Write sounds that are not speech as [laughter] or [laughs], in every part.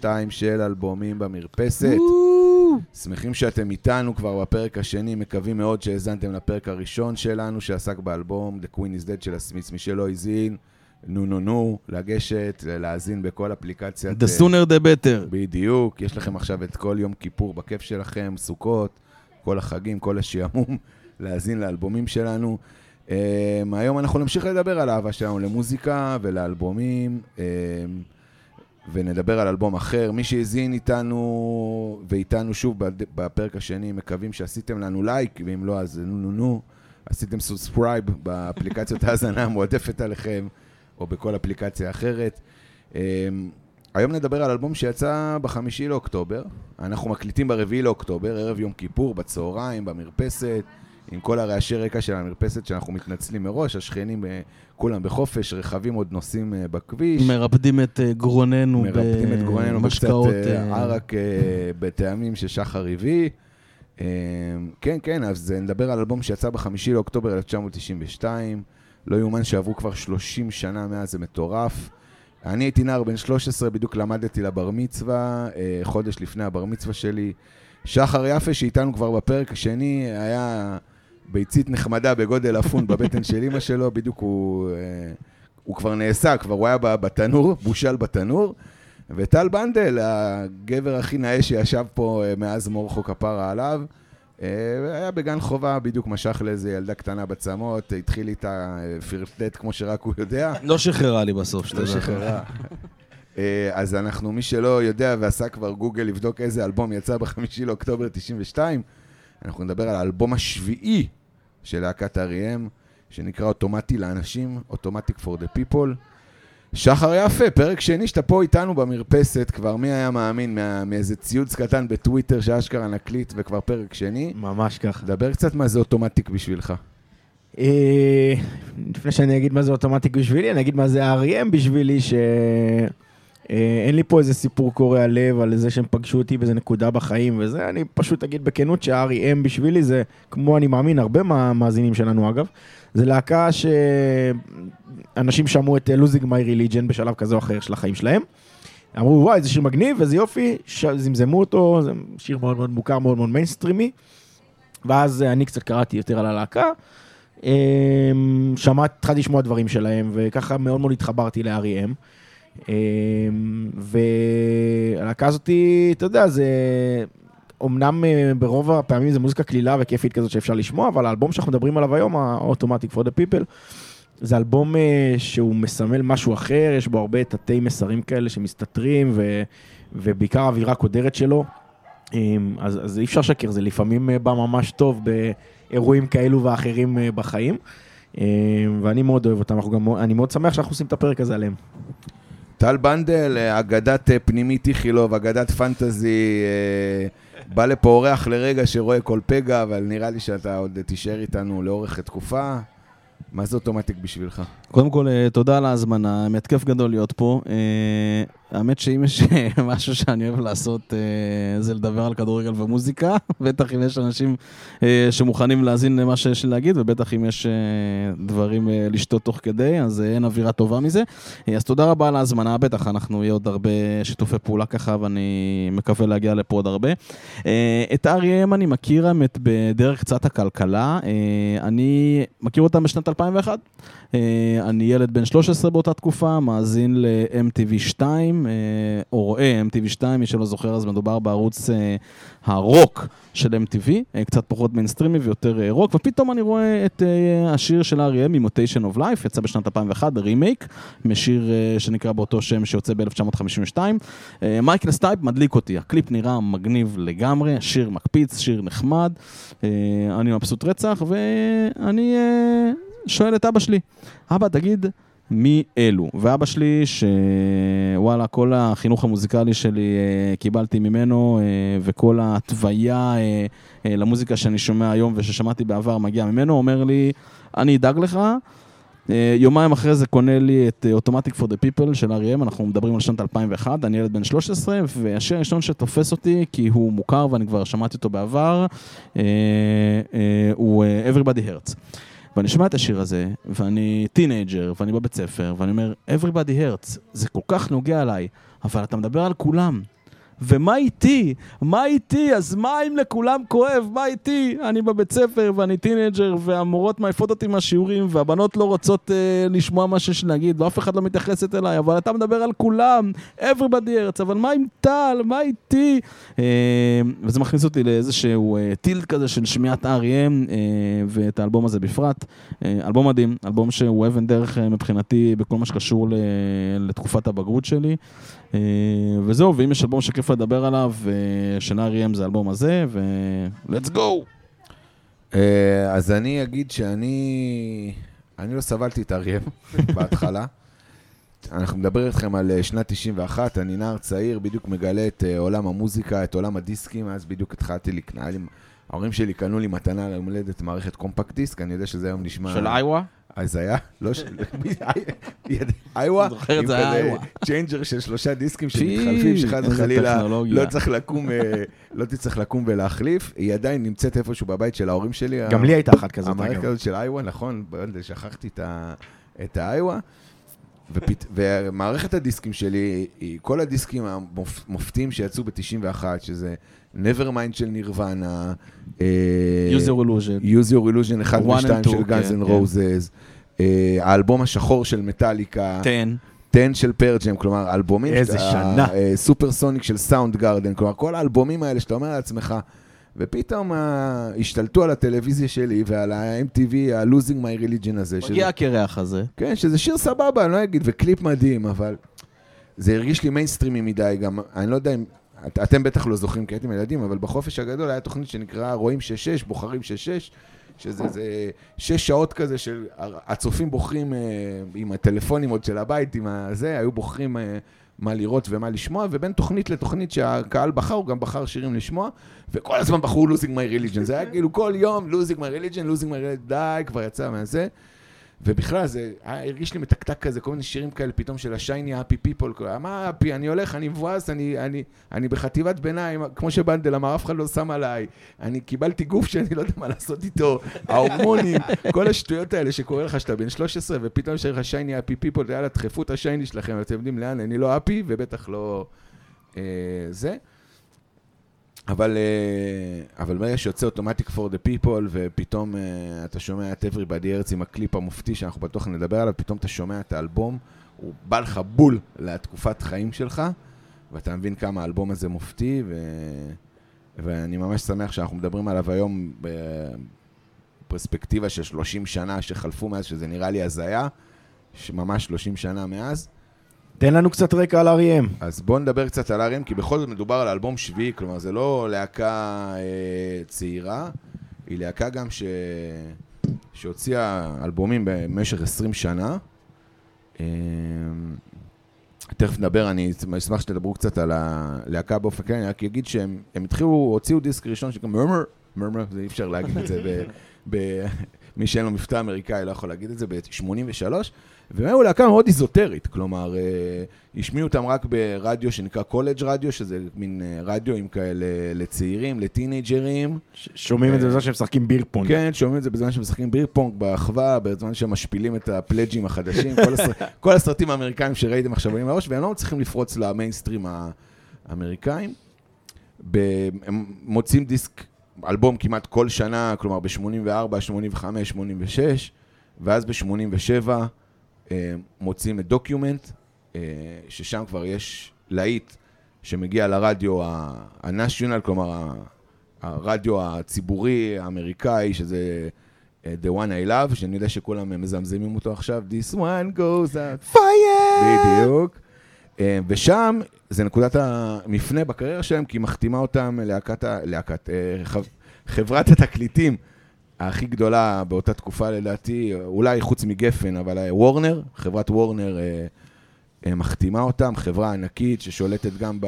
22 של אלבומים במרפסת. שמחים שאתם איתנו כבר בפרק השני, מקווים מאוד שהאזנתם לפרק הראשון שלנו, שעסק באלבום The Queen is Dead של הסמיץ. מי שלא האזין, נו נו נו, לגשת, להאזין בכל אפליקציית... The sooner the better. בדיוק, יש לכם עכשיו את כל יום כיפור בכיף שלכם, סוכות, כל החגים, כל השעמום, [laughs] להאזין לאלבומים שלנו. אמ, היום אנחנו נמשיך לדבר על אהבה שלנו למוזיקה ולאלבומים. אמ, ונדבר על אלבום אחר. מי שהאזין איתנו ואיתנו שוב בפרק השני, מקווים שעשיתם לנו לייק, ואם לא, אז נו נו נו, עשיתם subscribe באפליקציות [laughs] ההאזנה המועדפת עליכם, או בכל אפליקציה אחרת. Um, היום נדבר על אלבום שיצא בחמישי לאוקטובר. אנחנו מקליטים ברביעי לאוקטובר, ערב יום כיפור, בצהריים, במרפסת. עם כל הרעשי רקע של המרפסת שאנחנו מתנצלים מראש, השכנים אה, כולם בחופש, רכבים עוד נוסעים אה, בכביש. מרפדים את אה, גרוננו. מרפדים את גרוננו בקצת ערק בטעמים ששחר הביא. כן, כן, אז נדבר על אלבום שיצא בחמישי לאוקטובר 1992. לא יאומן שעברו כבר 30 שנה מאז, זה מטורף. אני הייתי נער בן 13, בדיוק למדתי לבר מצווה, חודש לפני הבר מצווה שלי. שחר יפה, שאיתנו כבר בפרק השני, היה ביצית נחמדה בגודל אפון בבטן של אימא שלו, בדיוק הוא, אה, הוא כבר נעשה, כבר הוא היה בתנור, בושל בתנור. וטל בנדל, הגבר הכי נאה שישב פה אה, מאז מורחו כפרה עליו, אה, היה בגן חובה, בדיוק משך לאיזה ילדה קטנה בצמות, התחיל איתה פרפלט כמו שרק הוא יודע. לא שחררה לי בסוף, שתדע. לא שחררה. אז אנחנו, מי שלא יודע ועשה כבר גוגל לבדוק איזה אלבום יצא בחמישי לאוקטובר 92, אנחנו נדבר על האלבום השביעי של להקת R.E.M, שנקרא אוטומטי לאנשים, Automatic for the People. שחר יפה, פרק שני שאתה פה איתנו במרפסת, כבר מי היה מאמין מה, מאיזה ציוץ קטן בטוויטר שאשכרה נקליט וכבר פרק שני. ממש ככה. דבר קצת מה זה Automatic בשבילך. אה, לפני שאני אגיד מה זה Automatic בשבילי, אני אגיד מה זה R.E.M בשבילי, ש... אה, אין לי פה איזה סיפור קורע לב על זה שהם פגשו אותי באיזה נקודה בחיים וזה, אני פשוט אגיד בכנות ש-R.E.M בשבילי זה, כמו אני מאמין, הרבה מהמאזינים שלנו אגב, זה להקה שאנשים שמעו את Losing My Religion בשלב כזה או אחר של החיים שלהם. אמרו, וואי, איזה שיר מגניב, איזה יופי, ש... זמזמו אותו, זה שיר מאוד מאוד מוכר, מאוד מאוד מיינסטרימי. ואז אני קצת קראתי יותר על הלהקה. אה, שמעתי, התחלתי לשמוע דברים שלהם, וככה מאוד מאוד התחברתי ל-R.E.M. אמ, והלהקה הזאת, אתה יודע, זה... אמנם אה, ברוב הפעמים זה מוזיקה קלילה וכיפית כזאת שאפשר לשמוע, אבל האלבום שאנחנו מדברים עליו היום, ה-Automatic for the People, זה אלבום אה, שהוא מסמל משהו אחר, יש בו הרבה תתי מסרים כאלה שמסתתרים, ו... ובעיקר האווירה הקודרת שלו. אמ, אז, אז אי אפשר לשקר, זה לפעמים אה, בא ממש טוב באירועים כאלו ואחרים בחיים. אמ, ואני מאוד אוהב אותם, גם, אני מאוד שמח שאנחנו עושים את הפרק הזה עליהם. טל בנדל, אה, אגדת אה, פנימית איכילוב, אגדת פנטזי, אה, בא לפה אורח לרגע שרואה כל פגע, אבל נראה לי שאתה עוד תישאר איתנו לאורך תקופה. מה זה אוטומטיק בשבילך? קודם כל, תודה על ההזמנה, כיף גדול להיות פה. האמת שאם יש [laughs] משהו שאני אוהב לעשות, אה, זה לדבר על כדורגל ומוזיקה. [laughs] בטח אם יש אנשים אה, שמוכנים להאזין למה שיש לי להגיד, ובטח אם יש אה, דברים לשתות תוך כדי, אז אין אווירה טובה מזה. אז תודה רבה על ההזמנה, בטח אנחנו יהיה עוד הרבה שיתופי פעולה ככה, ואני מקווה להגיע לפה עוד הרבה. את R.E.M אני מכיר האמת בדרך קצת הכלכלה. אני מכיר אותם בשנת 2001. אני ילד בן 13 באותה תקופה, מאזין ל-MTV 2. אה, או רואה MTV 2, מי שלא זוכר, אז מדובר בערוץ אה, הרוק של MTV, אה, קצת פחות מיינסטרימי ויותר רוק, ופתאום אני רואה את השיר של R.E.M. Imitation of Life, יצא בשנת 2001, רימייק, משיר שנקרא באותו שם שיוצא ב-1952. מייקל סטייפ מדליק אותי, הקליפ נראה מגניב לגמרי, שיר מקפיץ, שיר נחמד, אני מבסוט רצח, ואני שואל את אבא שלי, אבא, תגיד, מי אלו. ואבא שלי, שוואלה, כל החינוך המוזיקלי שלי אה, קיבלתי ממנו, אה, וכל ההתוויה אה, למוזיקה שאני שומע היום וששמעתי בעבר מגיע ממנו, אומר לי, אני אדאג לך. יומיים אחרי זה קונה לי את Automatic for the People של R.E.M, אנחנו מדברים על שנת 2001, אני ילד בן 13, והשיר הראשון שתופס אותי, כי הוא מוכר ואני כבר שמעתי אותו בעבר, הוא Everybody Hurts. ואני שומע את השיר הזה, ואני טינאייג'ר, ואני בבית ספר, ואני אומר, everybody hurts, זה כל כך נוגע אליי, אבל אתה מדבר על כולם. ומה איתי? מה איתי? אז מה אם לכולם כואב? מה איתי? אני בבית ספר ואני טינאייג'ר והמורות מעיפות אותי מהשיעורים והבנות לא רוצות אה, לשמוע מה שיש להגיד ואף אחד לא מתייחסת אליי, אבל אתה מדבר על כולם, everybody hurts, אבל מה עם טל? מה איתי? אה, וזה מכניס אותי לאיזשהו אה, טילט כזה של שמיעת R.E.M. אה, ואת האלבום הזה בפרט. אה, אלבום מדהים, אלבום שהוא אבן דרך אה, מבחינתי בכל מה שקשור ל, לתקופת הבגרות שלי. אה, וזהו, ואם יש אלבום שכיף לדבר עליו, אה, של R.E.M. זה האלבום הזה, ו-let's go! אה, אז אני אגיד שאני... אני לא סבלתי את אריה [laughs] בהתחלה. אנחנו מדבר איתכם על אה, שנת 91, אני נער צעיר, בדיוק מגלה את אה, עולם המוזיקה, את עולם הדיסקים, אז בדיוק התחלתי לקנות, ההורים שלי קנו לי מתנה ליום הולדת מערכת קומפקט דיסק, אני יודע שזה היום נשמע... של איווה? אז היה, לא של... איווה, עם כזה. changer של שלושה דיסקים פי, שמתחלפים, שחד וחלילה. לא צריך לקום, אה, לא תצטרך לקום ולהחליף, היא עדיין נמצאת איפשהו בבית של ההורים שלי. גם לי הייתה אחת כזאת, המערכת אגב. הזאת של איווה, נכון, שכחתי את האיווה. ופת- ומערכת הדיסקים שלי, כל הדיסקים המופתיים שיצאו ב-91, שזה Nevermind של נירוונה, אה, user illusion. Use Your Illusion 1 One ו-2 and two, של Guns כן, N' כן. Roses, אה, האלבום השחור של מטאליקה, תן. 10 של פרג'ם, כלומר, אלבומים... איזה שנה. אה, סופר סוניק של סאונד גארדן, כלומר, כל האלבומים האלה שאתה אומר לעצמך, ופתאום אה, השתלטו על הטלוויזיה שלי ועל ה-MTV, ה-Losing My Religion הזה. מגיע הקרח הזה. כן, שזה שיר סבבה, אני לא אגיד, וקליפ מדהים, אבל זה הרגיש לי מיינסטרימי מדי, גם, אני לא יודע אם, את, אתם בטח לא זוכרים כי הייתם ילדים, אבל בחופש הגדול היה תוכנית שנקראה רואים 6-6, בוחרים 6-6, שזה זה שש שעות כזה של הצופים בוחרים אה, עם הטלפונים עוד של הבית, עם הזה, היו בוחרים אה, מה לראות ומה לשמוע, ובין תוכנית לתוכנית שהקהל בחר, הוא גם בחר שירים לשמוע, וכל הזמן בחרו losing my religion, זה היה כאילו כל יום losing my religion, losing my religion, די, כבר יצא מהזה. ובכלל זה היה, הרגיש לי מתקתק כזה, כל מיני שירים כאלה פתאום של השייני האפי פיפול, מה happy, אני הולך, אני מבואס, אני, אני, אני בחטיבת ביניים, כמו שבנדל אמר, אף אחד לא שם עליי, אני קיבלתי גוף שאני לא יודע מה לעשות איתו, ההורמונים, כל השטויות האלה שקורה לך שאתה בן 13 ופתאום יש לך Shiny Happy People, יאללה, תדחפו את ה shiny שלכם, אתם יודעים לאן, אני לא happy ובטח לא אה, זה. אבל, אה, אבל ברגע שיוצא Automatic for the people, ופתאום אה, אתה שומע את Everybody Hurts עם הקליפ המופתי שאנחנו בטוח נדבר עליו, פתאום אתה שומע את האלבום, הוא בא לך בול לתקופת חיים שלך, ואתה מבין כמה האלבום הזה מופתי, ו... ואני ממש שמח שאנחנו מדברים עליו היום בפרספקטיבה של 30 שנה שחלפו מאז, שזה נראה לי הזיה, ממש 30 שנה מאז. תן לנו קצת רקע על R.E.M. אז בואו נדבר קצת על R.E.M, כי בכל זאת מדובר על אלבום שביעי, כלומר זה לא להקה אה, צעירה, היא להקה גם ש... שהוציאה אלבומים במשך 20 שנה. אה, תכף נדבר, אני אשמח שתדברו קצת על הלהקה באופן כללי, אני רק אגיד שהם הם התחילו, הוציאו דיסק ראשון שנקרא מרמר, מרמר, זה אי אפשר להגיד את זה, ב, ב, מי שאין לו מבטא אמריקאי לא יכול להגיד את זה, ב-83, והם היו להקה מאוד איזוטרית, כלומר, אה, השמיעו אותם רק ברדיו שנקרא קולג' רדיו, שזה מין אה, רדיואים כאלה לצעירים, לטינאייג'רים. שומעים את זה בזמן שהם משחקים beer pong. כן, שומעים את זה בזמן שמשחקים beer pong באחווה, בזמן שהם משפילים את ה pledge ים החדשים, כל, הסר... [laughs] כל הסרטים האמריקאים שראיתם עכשיו עולים לראש, והם לא מצליחים לפרוץ למיינסטרים האמריקאים. הם מוצאים דיסק, אלבום כמעט כל שנה, כלומר ב-84, 85, 86, ואז ב-87 מוצאים את Document, אה, ששם כבר יש להיט שמגיע לרדיו ה-national, כלומר הרדיו הציבורי האמריקאי, שזה אה, The One I Love, שאני יודע שכולם מזמזמים אותו עכשיו, This one goes out. פייר! בדיוק. אה, ושם זה נקודת המפנה בקריירה שלהם, כי היא מחתימה אותם להקת, להקת, אה, חב- חברת התקליטים הכי גדולה באותה תקופה לדעתי, אולי חוץ מגפן, אבל אה, וורנר, חברת וורנר אה, אה, מחתימה אותם, חברה ענקית ששולטת גם ב...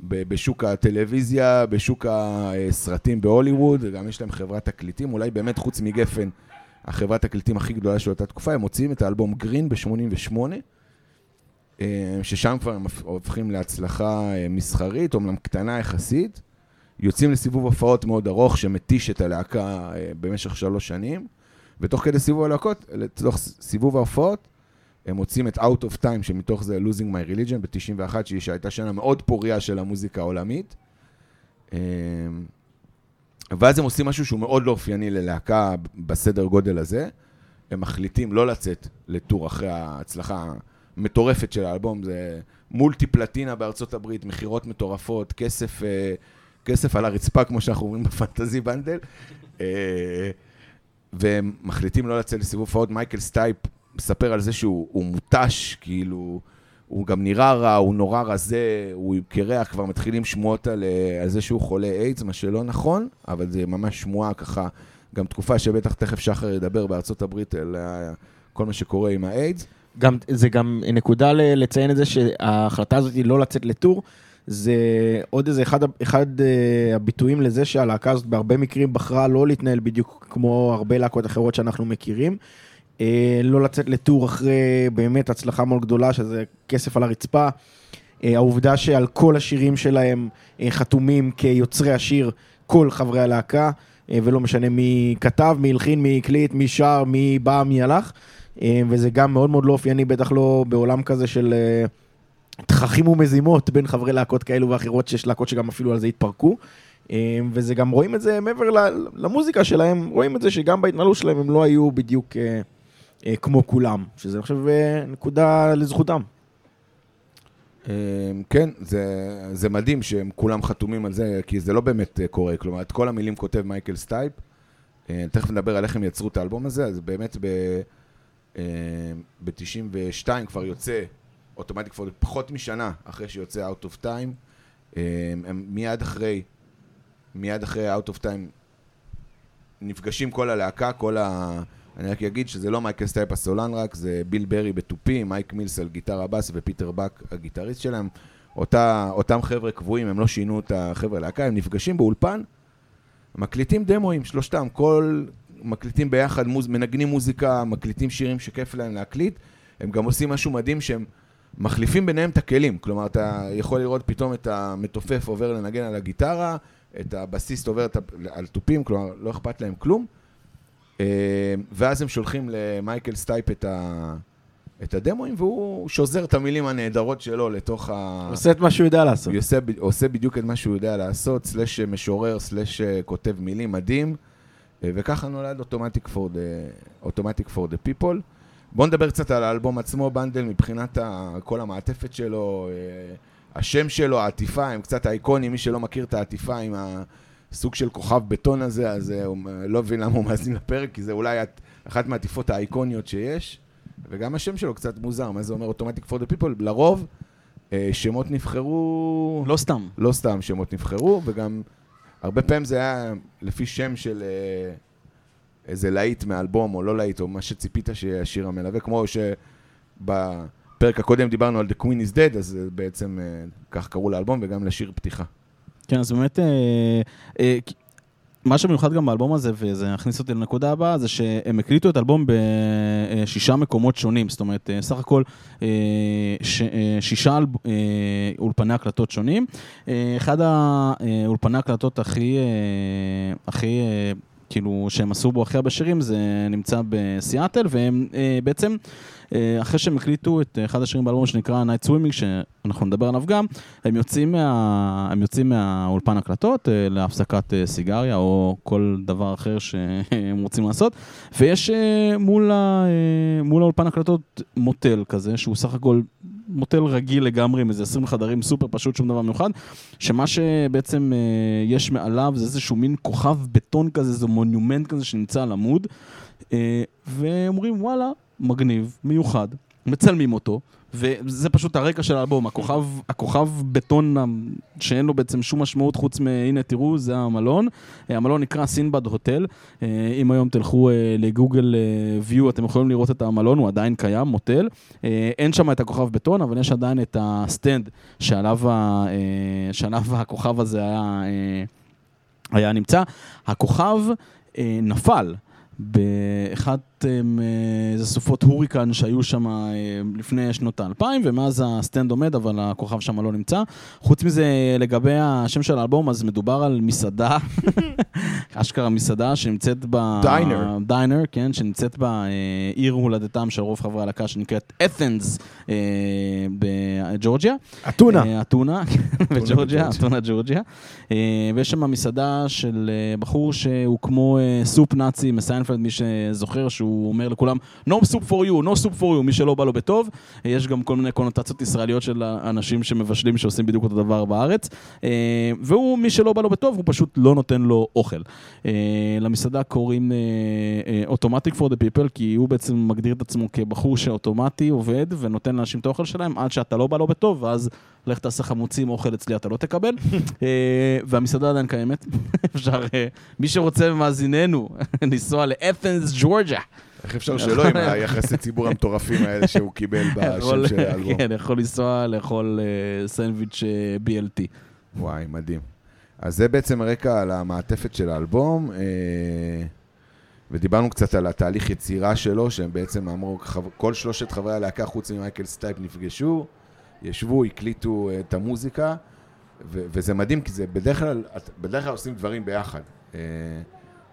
ב- בשוק הטלוויזיה, בשוק הסרטים בהוליווד, וגם יש להם חברת תקליטים, אולי באמת חוץ מגפן, החברת תקליטים הכי גדולה של אותה תקופה, הם מוציאים את האלבום גרין ב-88, אה, ששם כבר הם הופכים להצלחה אה, מסחרית, אומנם קטנה יחסית, יוצאים לסיבוב הופעות מאוד ארוך שמתיש את הלהקה אה, במשך שלוש שנים, ותוך כדי סיבוב הלהקות, לתוך סיבוב ההופעות, הם מוצאים את Out of Time, שמתוך זה Losing My Religion ב-91, שהייתה שנה מאוד פוריה של המוזיקה העולמית. אמ, ואז הם עושים משהו שהוא מאוד לא אופייני ללהקה בסדר גודל הזה. הם מחליטים לא לצאת לטור אחרי ההצלחה המטורפת של האלבום. זה מולטי פלטינה בארצות הברית, מכירות מטורפות, כסף, אה, כסף על הרצפה, כמו שאנחנו אומרים בפנטזי בנדל. אה, והם מחליטים לא לצאת לסיבוב הופעות. מייקל סטייפ מספר על זה שהוא מותש, כאילו, הוא גם נראה רע, הוא נורא רזה, הוא קרח, כבר מתחילים שמועות על, אה, על זה שהוא חולה איידס, מה שלא נכון, אבל זה ממש שמועה ככה, גם תקופה שבטח תכף שחר ידבר בארצות הברית על כל מה שקורה עם האיידס. גם, זה גם נקודה לציין את זה שההחלטה הזאת היא לא לצאת ל tour, זה עוד איזה אחד, אחד uh, הביטויים לזה שהלהקה הזאת בהרבה מקרים בחרה לא להתנהל בדיוק כמו הרבה להקות אחרות שאנחנו מכירים. Uh, לא לצאת לטור אחרי באמת הצלחה מאוד גדולה, שזה כסף על הרצפה. Uh, העובדה שעל כל השירים שלהם חתומים כיוצרי השיר כל חברי הלהקה, ולא משנה מי כתב, מי הלחין, מי הקליט, מי שר, מי בא, מי הלך. וזה גם מאוד מאוד לא אופייני, בטח לא בעולם כזה של... תככים ומזימות בין חברי להקות כאלו ואחרות, שיש להקות שגם אפילו על זה התפרקו. אה, וזה גם רואים את זה מעבר למוזיקה שלהם, רואים את זה שגם בהתנהלות שלהם הם לא היו בדיוק אה, אה, כמו כולם, שזה שוב נקודה לזכותם. כן, זה, זה מדהים שהם כולם חתומים על זה, כי זה לא באמת קורה. כלומר, את כל המילים כותב מייקל סטייפ. תכף נדבר על איך הם יצרו את האלבום הזה, אז באמת ב-92 כבר יוצא Automatic כבר פחות משנה אחרי שיוצא Out of Time, הם, הם מיד אחרי, מיד אחרי Out of Time נפגשים כל הלהקה, כל ה... אני רק אגיד שזה לא מייקל סטייפ הסולן רק, זה ביל ברי בתופים, מייק מילס על גיטרה בס ופיטר בק הגיטריסט שלהם. אותה, אותם חבר'ה קבועים, הם לא שינו את החבר'ה להקה, הם נפגשים באולפן, מקליטים דמואים, שלושתם, כל... מקליטים ביחד, מוז, מנגנים מוזיקה, מקליטים שירים שכיף להם להקליט. הם גם עושים משהו מדהים שהם מחליפים ביניהם את הכלים. כלומר, אתה יכול לראות פתאום את המתופף עובר לנגן על הגיטרה, את הבסיסט עובר על תופים, כלומר, לא אכפת להם כלום. אה, ואז הם שולחים למייקל סטייפ את, ה... את הדמואים, והוא שוזר את המילים הנהדרות שלו לתוך ה... עושה את מה שהוא יודע לעשות. הוא עושה, עושה בדיוק את מה שהוא יודע לעשות, slash משורר, slash כותב מילים, מדהים. אה, וככה נולד Automatic for the People. בואו נדבר קצת על האלבום עצמו, בנדל, מבחינת ה, כל המעטפת שלו, אה, השם שלו, העטיפה, הם קצת האיקונים, מי שלא מכיר את העטיפה עם הסוג של כוכב בטון הזה, אז אה, הוא לא מבין למה הוא מאזין לפרק, כי זה אולי אחת מהעטיפות האיקוניות שיש, וגם השם שלו קצת מוזר, מה זה אומר Automatic for the People? לרוב, אה, שמות נבחרו... לא סתם. לא סתם שמות נבחרו, וגם הרבה פעמים זה היה לפי שם של... איזה להיט מאלבום או לא להיט, או מה שציפית שיהיה השיר המלווה, כמו שבפרק הקודם דיברנו על The Queen is Dead, אז בעצם אה, כך קראו לאלבום וגם לשיר פתיחה. כן, אז באמת, אה, אה, מה שמיוחד גם באלבום הזה, וזה יכניס אותי לנקודה הבאה, זה שהם הקליטו את האלבום בשישה מקומות שונים. זאת אומרת, סך הכל ש, שישה אולפני הקלטות שונים. אחד האולפני הקלטות הכי, הכי כאילו, שהם עשו בו הכי הרבה שירים, זה נמצא בסיאטל, והם אה, בעצם, אה, אחרי שהם הקליטו את אחד השירים באלבום שנקרא Night Swimming, שאנחנו נדבר עליו גם, הם יוצאים, מה, הם יוצאים מהאולפן הקלטות אה, להפסקת אה, סיגריה, או כל דבר אחר שהם רוצים לעשות, ויש אה, מול, ה, אה, מול האולפן הקלטות מוטל כזה, שהוא סך הכל מוטל רגיל לגמרי עם איזה 20 חדרים סופר פשוט, שום דבר מיוחד, שמה שבעצם אה, יש מעליו זה איזשהו מין כוכב בטון כזה, איזה מונומנט כזה שנמצא על עמוד, אה, ואומרים וואלה, מגניב, מיוחד, מצלמים אותו. וזה פשוט הרקע של האלבום, הכוכב, הכוכב בטון שאין לו בעצם שום משמעות חוץ מ... הנה תראו, זה המלון. אה, המלון נקרא סינבד הוטל. אה, אם היום תלכו אה, לגוגל View, אתם יכולים לראות את המלון, הוא עדיין קיים, מוטל. אין שם את הכוכב בטון, אבל יש עדיין את ה stand שעליו, ה... שעליו הכוכב הזה היה, היה נמצא. הכוכב נפל באחד... סופות, אה, זה סופות הוריקן שהיו שם אה, לפני שנות האלפיים, ומאז ה stand עומד, אבל הכוכב שם לא נמצא. חוץ מזה, לגבי השם של האלבום, אז מדובר על מסעדה, [laughs] אשכרה מסעדה שנמצאת ב... דיינר. דיינר, כן, שנמצאת בעיר הולדתם של רוב חברי הלהקה, שנקראת את'נס בג'ורג'יה. אתונה. אה, אתונה, [laughs] בג'ורג'יה. אתונה ג'ורג'יה. אה, ויש שם מסעדה של אה, בחור שהוא כמו אה, סופ נאצי מסיינפלד, מי שזוכר, שהוא אומר לכולם, no soup for you, no soup for you, מי שלא בא לו בטוב. אה, יש גם כל מיני קונוטציות ישראליות של אנשים שמבשלים שעושים בדיוק אותו דבר בארץ. אה, והוא, מי שלא בא לו בטוב, הוא פשוט לא נותן לו אוכל. אה, למסעדה קוראים אה, אוטומטיק for the people, כי הוא בעצם מגדיר את עצמו כבחור שאוטומטי עובד ונותן לאנשים את האוכל שלהם עד שאתה לא בא לו בטוב, ואז לך תעשה חמוצים, אוכל אצלי אתה לא תקבל. [laughs] אה, והמסעדה עדיין קיימת. [laughs] אפשר, אה, מי שרוצה ממאזיננו, [laughs] לנסוע לאת'נס, ג'ורג'ה. איך אפשר שלא עם היחסי ציבור המטורפים האלה שהוא קיבל בשם של האלבום? כן, יכול לנסוע לאכול אה, סנדוויץ' BLT. וואי, מדהים. אז זה בעצם הרקע על המעטפת של האלבום, ודיברנו קצת על התהליך יצירה שלו, שהם בעצם אמרו, כל שלושת חברי הלהקה, חוץ ממייקל סטייפ, נפגשו, ישבו, הקליטו אה, את המוזיקה, ו- וזה מדהים, כי זה בדרך כלל, בדרך כלל עושים דברים ביחד. אה,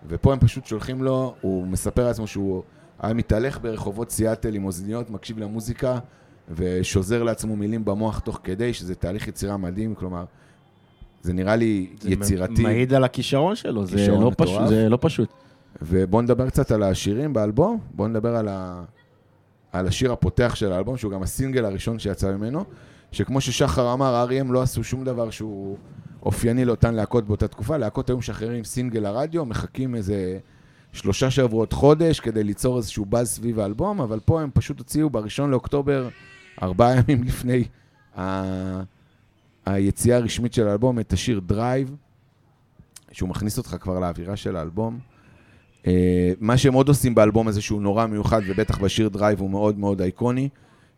ופה הם פשוט שולחים לו, הוא מספר לעצמו שהוא היה מתהלך ברחובות סיאטל עם אוזניות, מקשיב למוזיקה, ושוזר לעצמו מילים במוח תוך כדי, שזה תהליך יצירה מדהים, כלומר, זה נראה לי זה יצירתי. מעיד על הכישרון שלו, זה לא. פשוט- זה לא פשוט. ובואו נדבר קצת על השירים באלבום, בואו נדבר על, ה... על השיר הפותח של האלבום, שהוא גם הסינגל הראשון שיצא ממנו, שכמו ששחר אמר, R.E.M לא עשו שום דבר שהוא אופייני לאותן להקות באותה תקופה, להקות היו משחררים סינגל לרדיו, מחכים איזה שלושה שבועות חודש כדי ליצור איזשהו באז סביב האלבום, אבל פה הם פשוט הוציאו בראשון לאוקטובר, ארבעה ימים [laughs] לפני ה... היציאה הרשמית של האלבום, את השיר Drive, שהוא מכניס אותך כבר לאווירה של האלבום. אה, מה שהם עוד עושים באלבום הזה שהוא נורא מיוחד, ובטח בשיר Drive הוא מאוד מאוד אייקוני,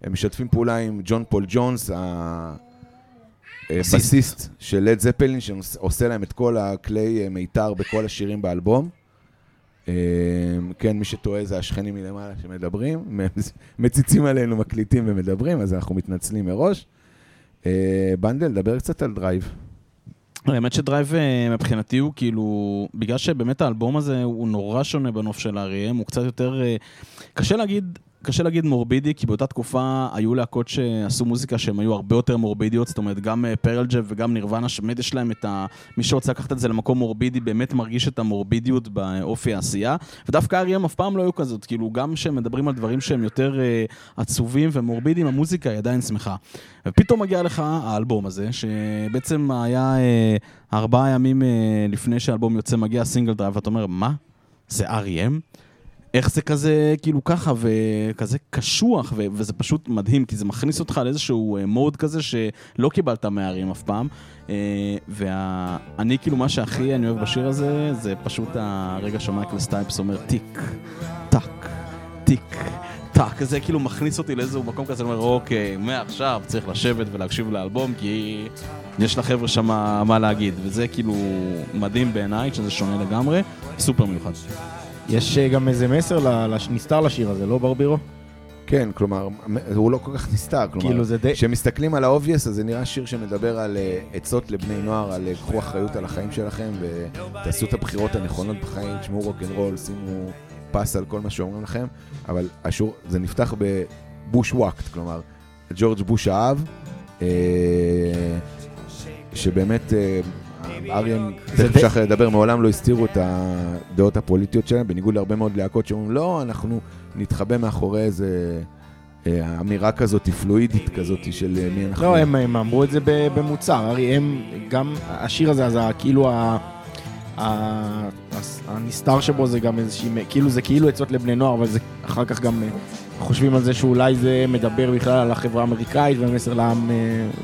הם משתפים פעולה עם ג'ון פול ג'ונס, הבסיסט של לד זפלין, שעושה להם את כל הכלי אה, מיתר בכל השירים באלבום. כן, מי שטועה זה השכנים מלמעלה שמדברים, [laughs] מציצים עלינו, מקליטים ומדברים, אז אנחנו מתנצלים מראש. בנדל, דבר קצת על Drive. האמת ש Drive אה, מבחינתי הוא כאילו, בגלל שבאמת האלבום הזה הוא נורא שונה בנוף של ה R.E.M, הוא קצת יותר, אה, קשה להגיד, קשה להגיד מורבידי, כי באותה תקופה היו להקות שעשו מוזיקה שהן היו הרבה יותר מורבידיות, זאת אומרת גם פרל ג'ם וגם נירוונה, שבאמת יש להם את ה... מי שרוצה לקחת את זה למקום מורבידי, באמת מרגיש את המורבידיות באופי העשייה, ודווקא ה R.E.M אף פעם לא היו כזאת, כאילו גם כשהם מדברים על דברים שהם יותר אה, עצובים ומורבידיים, המוזיקה היא עדיין שמחה. ופתאום מגיע לך האלבום הזה, שבעצם היה אה, ארבעה ימים אה, לפני שהאלבום יוצא, מגיע סינגל Drive, ואתה אומר, מה? זה R.E.M? איך זה כזה, כאילו ככה, וכזה קשוח, ו- וזה פשוט מדהים, כי זה מכניס אותך לאיזשהו mood כזה שלא קיבלת מה R.E.M אף פעם. אה, ואני, כאילו, מה שהכי אני אוהב בשיר הזה, זה פשוט הרגע שמייקל סטייפ אומר tick, tock, tick. tock, זה כאילו מכניס אותי לאיזשהו מקום כזה, אומר, אוקיי, מעכשיו צריך לשבת ולהקשיב לאלבום, כי יש לחבר'ה שם מה להגיד, וזה כאילו מדהים בעיניי, שזה שונה לגמרי, סופר מיוחד. יש אה, גם איזה מסר נסתר לשיר הזה, לא ברבירו? כן, כלומר, הוא לא כל כך נסתר, כלומר, כאילו זה די... כשמסתכלים על ה obvious, אז זה נראה שיר שמדבר על אה, עצות לבני נוער, על אה, קחו אחריות על החיים שלכם ותעשו את הבחירות הנכונות בחיים, תשמעו רוקנרול, שימו פס על כל מה שאומרים לכם, אבל השיר, זה נפתח ב bushwhacked, כלומר, ג'ורג' בוש האב, אה, שבאמת אה, R.E.M, זה תכף שחר ידבר, מעולם לא הסתירו את הדעות הפוליטיות שלהם, בניגוד להרבה מאוד להקות שאומרים, לא, אנחנו נתחבא מאחורי איזה אה, אמירה כזאת, פלואידית כזאת של אה, מי אנחנו. לא, הם, הם אמרו את זה במוצר, הרי הם, גם השיר הזה, אז ה- כאילו ה... הנסתר שבו זה גם איזושהי, כאילו זה כאילו עצות לבני נוער, אבל זה אחר כך גם אה, חושבים על זה שאולי זה מדבר בכלל על החברה האמריקאית ומסר לעם, אה,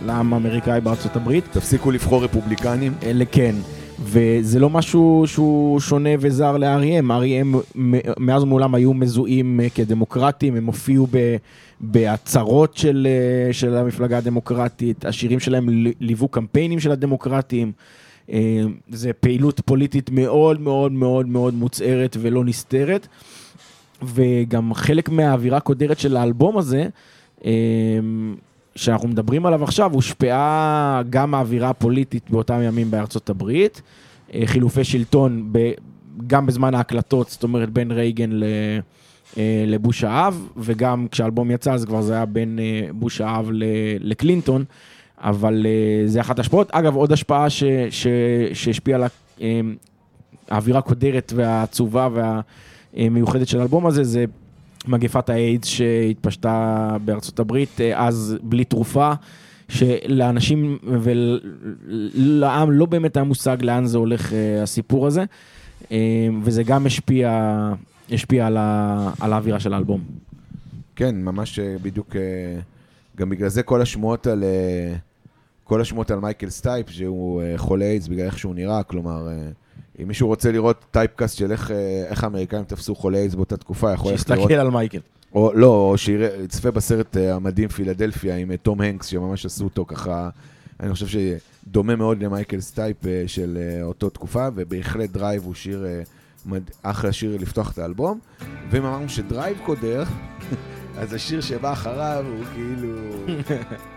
לעם האמריקאי בארצות הברית. תפסיקו לבחור רפובליקנים. אלה כן. וזה לא משהו שהוא שונה וזר ל-R.E.M. R.E.M. מ- מאז ומעולם היו מזוהים אה, כדמוקרטים, הם הופיעו ב- בהצהרות של, אה, של המפלגה הדמוקרטית, השירים שלהם ליוו קמפיינים של הדמוקרטים. זה פעילות פוליטית מאוד מאוד מאוד מאוד מוצהרת ולא נסתרת. וגם חלק מהאווירה הקודרת של האלבום הזה, אמ, שאנחנו מדברים עליו עכשיו, הושפעה גם מהאווירה הפוליטית באותם ימים בארצות הברית, אה, חילופי שלטון ב, גם בזמן ההקלטות, זאת אומרת בין רייגן ל, אה, לבוש האב, וגם כשהאלבום יצא אז כבר זה היה בין אה, בוש האב לקלינטון, אבל זה אחת ההשפעות. אגב, עוד השפעה ש, ש, שהשפיעה על האווירה הקודרת והעצובה והמיוחדת של האלבום הזה, זה מגפת האיידס שהתפשטה בארצות הברית, אה, אז בלי תרופה, שלאנשים ולעם לא באמת היה מושג לאן זה הולך אה, הסיפור הזה, אה, וזה גם השפיע, השפיע על, ה, על האווירה של האלבום. כן, ממש בדיוק, גם בגלל זה כל השמועות על... כל השמועות על מייקל סטייפ, שהוא חולה איידס בגלל איך שהוא נראה, כלומר, אם מישהו רוצה לראות typecast של איך, אה, איך האמריקאים תפסו חולי איידס באותה תקופה, יכול ללכת לראות... שיסתכל על מייקל. או לא, או שיצפה בסרט אה, המדהים פילדלפיה עם אה, תום הנקס, שממש עשו אותו ככה, אני חושב שדומה מאוד למייקל סטייפ של אותו תקופה, ובהחלט דרייב הוא שיר, אחלה שיר לפתוח את האלבום. ואם אמרנו שדרייב קודר, אז השיר שבא אחריו הוא כאילו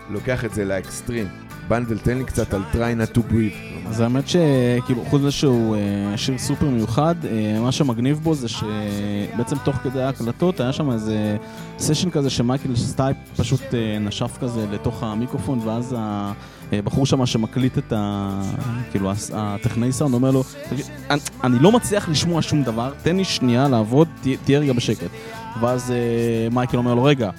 לוקח את זה לאקסטרים. בנדל, תן לי קצת על try not to breathe. אז האמת שכאילו, חוץ מזה שהוא אה, שיר סופר מיוחד, אה, מה שמגניב בו זה שבעצם תוך כדי ההקלטות היה שם איזה סשן כזה שמייקל סטייפ פשוט אה, נשף כזה לתוך המיקרופון, ואז הבחור שם שמקליט את ה... כאילו, הטכנאי סאונד אומר לו, אני לא מצליח לשמוע שום דבר, תן לי שנייה לעבוד, תהיה רגע בשקט. ואז מייקל אומר לו, רגע,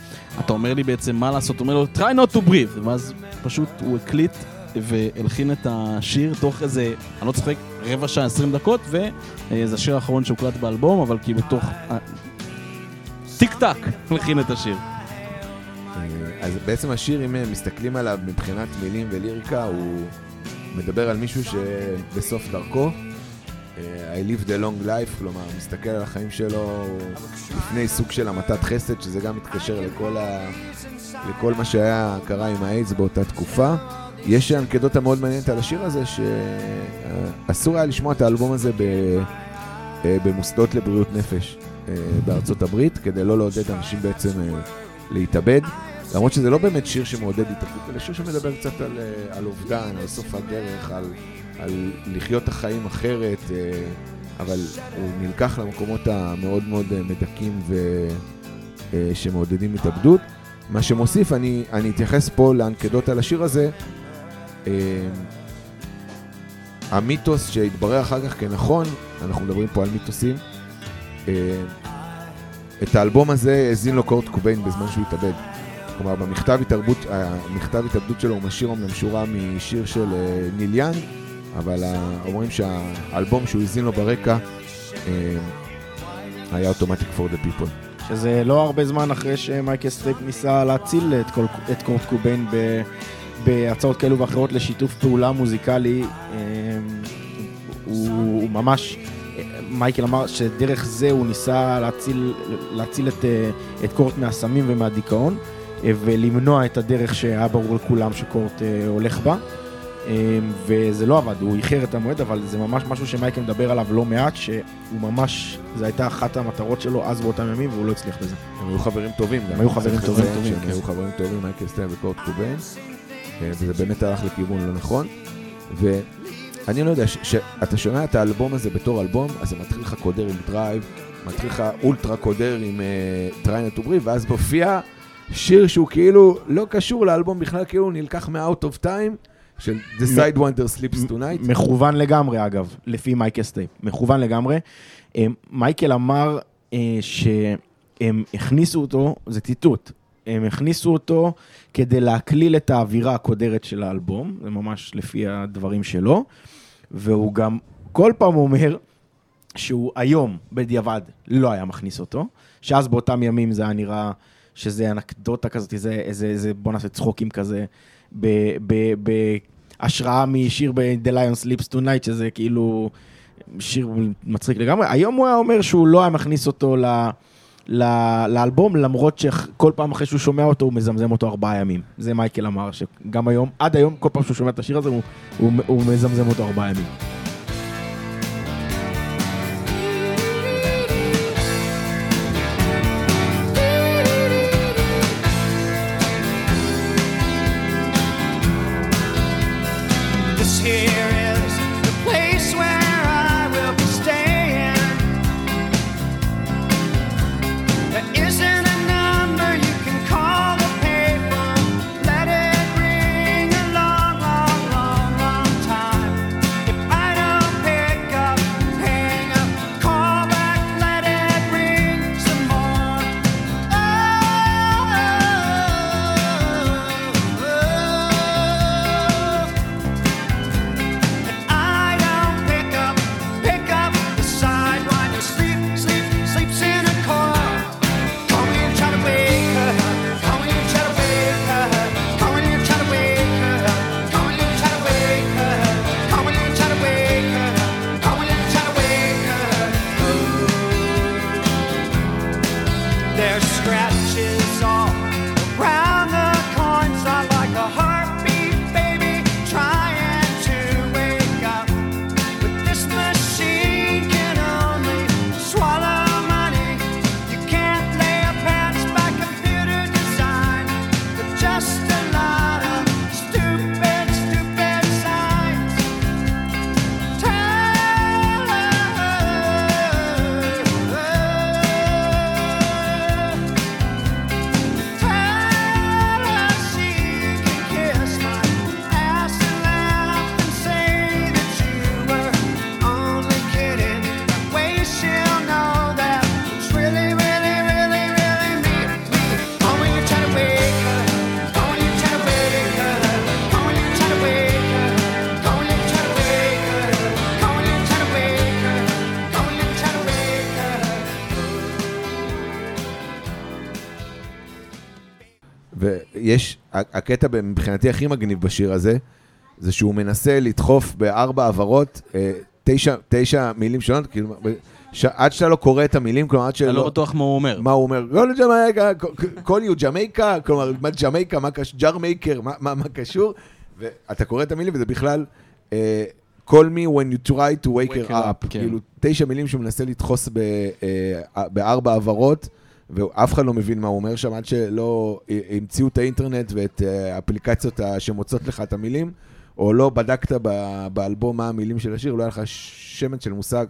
אתה אומר לי בעצם מה לעשות, הוא אומר לו, try not to breathe, ואז פשוט הוא הקליט והלחין את השיר תוך איזה, אני לא צוחק, רבע שעה, עשרים דקות, וזה השיר האחרון שהוקלט באלבום, אבל כאילו תוך טיק טק הלחין את השיר. אז בעצם השיר, אם מסתכלים עליו מבחינת מילים וליריקה, הוא מדבר על מישהו שבסוף דרכו, I lived a long life, כלומר, מסתכל על החיים שלו לפני סוג של המתת חסד, שזה גם מתקשר לכל, ה... לכל מה שהיה, קרה עם האיידס באותה תקופה. יש אנקדוטה מאוד מעניינת על השיר הזה, שאסור היה לשמוע את האלבום הזה ב... אה, במוסדות לבריאות נפש אה, בארצות הברית, כדי לא לעודד אנשים בעצם אה, להתאבד. למרות שזה לא באמת שיר שמעודד התאבדות, אלא שיר שמדבר קצת על, על אובדן, על סוף הדרך, על... על לחיות את החיים אחרת, אה, אבל הוא נלקח למקומות המאוד מאוד אה, מדכאים ושמעודדים אה, התאבדות. מה שמוסיף, אני, אני אתייחס פה לאנקדוט על השיר הזה. המיתוס שהתברר אחר כך כנכון, אנחנו מדברים פה על מיתוסים, את האלבום הזה האזין לו קורט קוביין בזמן שהוא התאבד. כלומר, במכתב התאבדות, המכתב התאבדות שלו הוא משאיר אומנם שורה משיר של ניל יאנג, אבל אומרים שהאלבום שהוא האזין לו ברקע אה, היה Automatic for the People. שזה לא הרבה זמן אחרי שמייקל סטייפ ניסה להציל את, כל, את קורט קוביין ב, בהצעות כאלו ואחרות לשיתוף פעולה מוזיקלי. אה, הוא, הוא ממש, מייקל אמר שדרך זה הוא ניסה להציל, להציל את, אה, את קורט מהסמים ומהדיכאון ולמנוע את הדרך שהיה ברור לכולם שקורט הולך בה. אמ, וזה לא עבד, הוא איחר את המועד, אבל זה ממש משהו שמייקל מדבר עליו לא מעט, שהוא ממש, זו הייתה אחת המטרות שלו אז באותם ימים, והוא לא הצליח בזה. הם היו חברים טובים. הם היו חברים טובים, הם היו חברים טובים, מייקל סטייפ וקורט קוביין, אה, וזה באמת הלך לכיוון לא נכון. ואני לא יודע, כשאתה שומע את האלבום הזה בתור אלבום, אז זה מתחיל לך קודר עם Drive, מתחיל לך אולטרה קודר עם Try Not אה, to Breathe, ואז מופיע שיר שהוא כאילו לא קשור לאלבום בכלל, כאילו הוא נלקח מ-out of time. של The Sidewinder Sleeps Tonight. מכוון לגמרי, אגב, לפי מייקל סטייפ. מכוון לגמרי. אה, מייקל אמר אה, שהם הכניסו אותו, זה ציטוט, הם הכניסו אותו כדי להקליל את האווירה הקודרת של האלבום, זה ממש לפי הדברים שלו, והוא גם כל פעם אומר שהוא היום, בדיעבד, לא היה מכניס אותו, שאז באותם ימים זה היה נראה שזה אנקדוטה כזאת, זה איזה, איזה בוא נעשה צחוקים כזה. בהשראה משיר ב-The Lion Sleeps Tonight, שזה כאילו שיר מצחיק לגמרי. היום הוא היה אומר שהוא לא היה מכניס אותו ל... לאלבום, למרות שכל פעם אחרי שהוא שומע אותו, הוא מזמזם אותו ארבעה ימים. זה מייקל אמר, שגם היום, עד היום, כל פעם שהוא שומע את השיר הזה, הוא, הוא, הוא מזמזם אותו ארבעה ימים. was here. הקטע מבחינתי הכי מגניב בשיר הזה, זה שהוא מנסה לדחוף בארבע הברות אה, תשע, תשע מילים שונות, כאילו, ש- עד שאתה לא קורא את המילים, כלומר, עד אני לא שלא... בטוח מה הוא אומר. מה הוא אומר? go to Jamaica, call you Jamaica, כלומר, מה ג'מייקה, מה קשור, ג'אר מייקר, מה- מה מה קשור? ואתה קורא את המילים וזה בכלל, אה, call me when you try to wake her up, up, כן. כאילו, תשע מילים שהוא מנסה לדחוס ב- אה, בארבע הברות, ואף אחד לא מבין מה הוא אומר שם, עד שלא אה, המציאו את האינטרנט ואת אה, האפליקציות ה- שמוצאות לך את המילים, או לא בדקת באלבום מה המילים של השיר, לא היה לך שמץ של מושג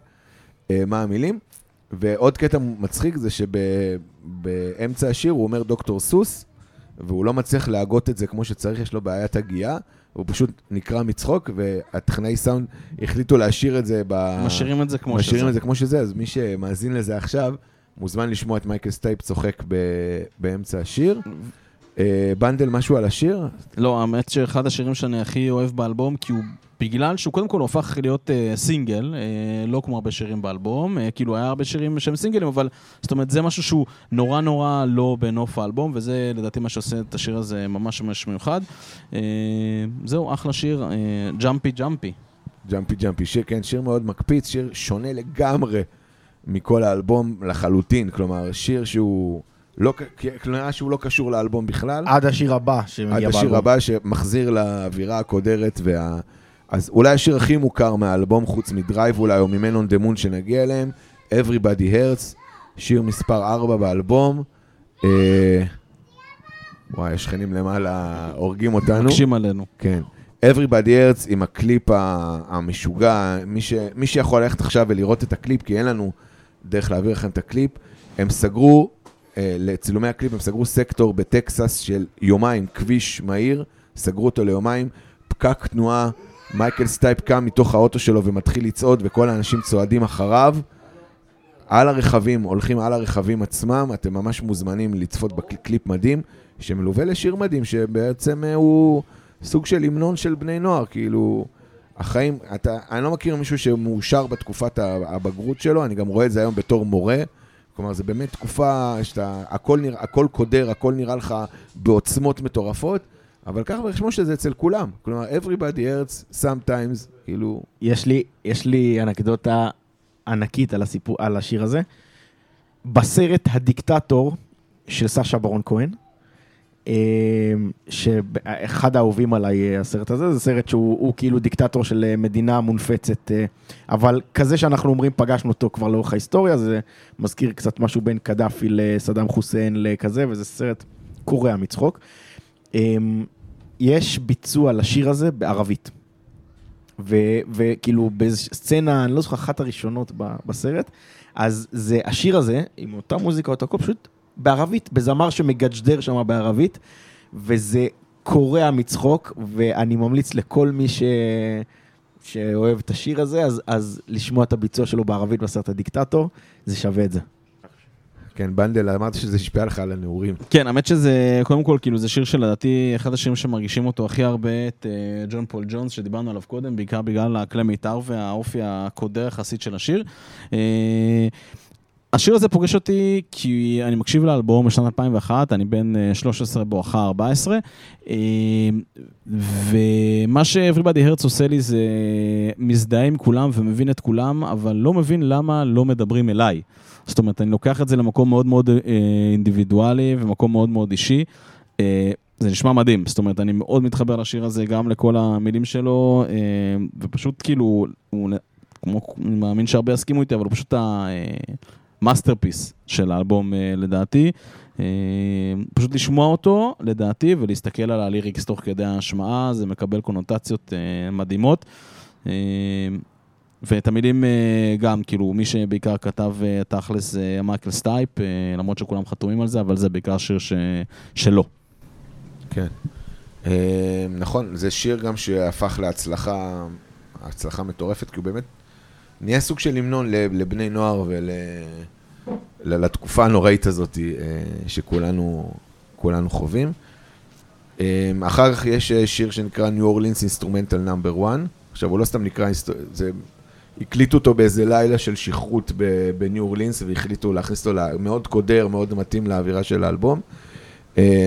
אה, מה המילים. ועוד קטע מצחיק זה שבאמצע השיר הוא אומר דוקטור סוס, והוא לא מצליח להגות את זה כמו שצריך, יש לו בעיית הגייה, הוא פשוט נקרע מצחוק, והטכנאי סאונד החליטו להשאיר את זה ב... משאירים את זה כמו משאירים שזה. את זה כמו שזה, אז מי שמאזין לזה עכשיו, מוזמן לשמוע את מייקל סטייפ צוחק ב... באמצע השיר. אה, בנדל, משהו על השיר? לא, האמת שאחד השירים שאני הכי אוהב באלבום, כי הוא, בגלל שהוא קודם כל הופך להיות אה, סינגל, אה, לא כמו הרבה שירים באלבום, אה, כאילו היה הרבה שירים שהם סינגלים, אבל זאת אומרת, זה משהו שהוא נורא נורא לא בנוף האלבום, וזה לדעתי מה שעושה את השיר הזה ממש ממש מיוחד. אה, זהו, אחלה שיר, אה, jumpy jumpy. jumpy jumpy, שיר, כן, שיר מאוד מקפיץ, שיר שונה לגמרי מכל האלבום לחלוטין, כלומר, שיר שהוא לא, כלומר, שהוא לא קשור לאלבום בכלל. עד השיר הבא עד שמגיע השיר באלבום. הבא שמחזיר לאווירה הקודרת וה... אז אולי השיר הכי מוכר מהאלבום, חוץ מ-Drive אולי, או מ-Man on the Moon שנגיע אליהם, Everybody Hurts, שיר מספר 4 באלבום. אה... וואי, השכנים למעלה הורגים אותנו. מקשים עלינו. כן. Everybody Hurts עם הקליפ ה- המשוגע, מי, ש... מי שיכול ללכת עכשיו ולראות את הקליפ, כי אין לנו דרך להעביר לכם את הקליפ, הם סגרו, אה, לצילומי הקליפ, הם סגרו סקטור בטקסס של יומיים, כביש מהיר, סגרו אותו ליומיים, פקק תנועה, מייקל סטייפ קם מתוך האוטו שלו ומתחיל לצעוד, וכל האנשים צועדים אחריו. על הרכבים, הולכים על הרכבים עצמם, אתם ממש מוזמנים לצפות בקליפ מדהים, שמלווה לשיר מדהים, שבעצם אה, הוא סוג של המנון של בני נוער, כאילו, החיים, אתה, אני לא מכיר מישהו שמאושר בתקופת הבגרות שלו, אני גם רואה את זה היום בתור מורה, כלומר, זה באמת תקופה שאתה, הכל, נרא, הכל קודר, הכל נראה לך בעוצמות מטורפות, אבל קח בחשבון שזה אצל כולם, כלומר, everybody hurts sometimes, כאילו, יש לי, יש לי אנקדוטה ענקית על, הסיפור, על השיר הזה. בסרט הדיקטטור של סשה ברון כהן, שאחד האהובים עליי אה, הסרט הזה, זה סרט שהוא הוא כאילו דיקטטור של אה, מדינה מונפצת, אה, אבל כזה שאנחנו אומרים פגשנו אותו כבר לאורך ההיסטוריה, זה מזכיר קצת משהו בין קדאפי לסדאם חוסיין לכזה, וזה סרט קורע מצחוק. אה, יש ביצוע לשיר הזה בערבית. וכאילו באיזו סצנה, אני לא זוכר, אחת הראשונות בסרט, אז זה השיר הזה, עם אותה מוזיקה, אותו הכל, פשוט בערבית, בזמר שמג'דר שם בערבית, וזה קורע מצחוק, ואני ממליץ לכל מי ש... שאוהב את השיר הזה, אז, אז לשמוע את הביצוע שלו בערבית בסרט הדיקטטור, זה שווה את זה. כן, בנדל, אמרת שזה השפיע לך על הנעורים. כן, האמת שזה, קודם כל, כאילו, זה שיר שלדעתי, אחד השירים שמרגישים אותו הכי הרבה, את אה, ג'ון פול ג'ונס, שדיברנו עליו קודם, בעיקר בגלל הכלי מיתר והאופי הקודר יחסית של השיר. אה, השיר הזה פוגש אותי כי אני מקשיב לאלבום בשנת 2001, אני בן אה, 13 בואכה 14, אה, ומה ש-Everybody Hurts עושה לי זה מזדהה עם כולם ומבין את כולם, אבל לא מבין למה לא מדברים אליי. זאת אומרת, אני לוקח את זה למקום מאוד מאוד אה, אינדיבידואלי ומקום מאוד מאוד אישי. אה, זה נשמע מדהים, זאת אומרת, אני מאוד מתחבר לשיר הזה, גם לכל המילים שלו, אה, ופשוט כאילו, הוא, כמו, אני מאמין שהרבה יסכימו איתי, אבל פשוט ה masterpiece של האלבום אה, לדעתי. אה, פשוט לשמוע אותו, לדעתי, ולהסתכל על ה lyrics תוך כדי ההשמעה, זה מקבל קונוטציות אה, מדהימות. ואת המילים גם, כאילו, מי שבעיקר כתב תכלס זה מייקל סטייפ, למרות שכולם חתומים על זה, אבל זה בעיקר שיר ש... שלו. כן. נכון, זה שיר גם שהפך להצלחה, הצלחה מטורפת, כי הוא באמת נהיה סוג של המנון לבני נוער ולתקופה הנוראית הזאת אה, שכולנו כולנו חווים. אה, אחר כך יש אה, שיר שנקרא New Orleans Instrumental Number 1. עכשיו, הוא לא סתם נקרא, זה... הקליטו אותו באיזה לילה של שכרות בניו אורלינס, והחליטו להכניס אותו, מאוד קודר, מאוד מתאים לאווירה של האלבום.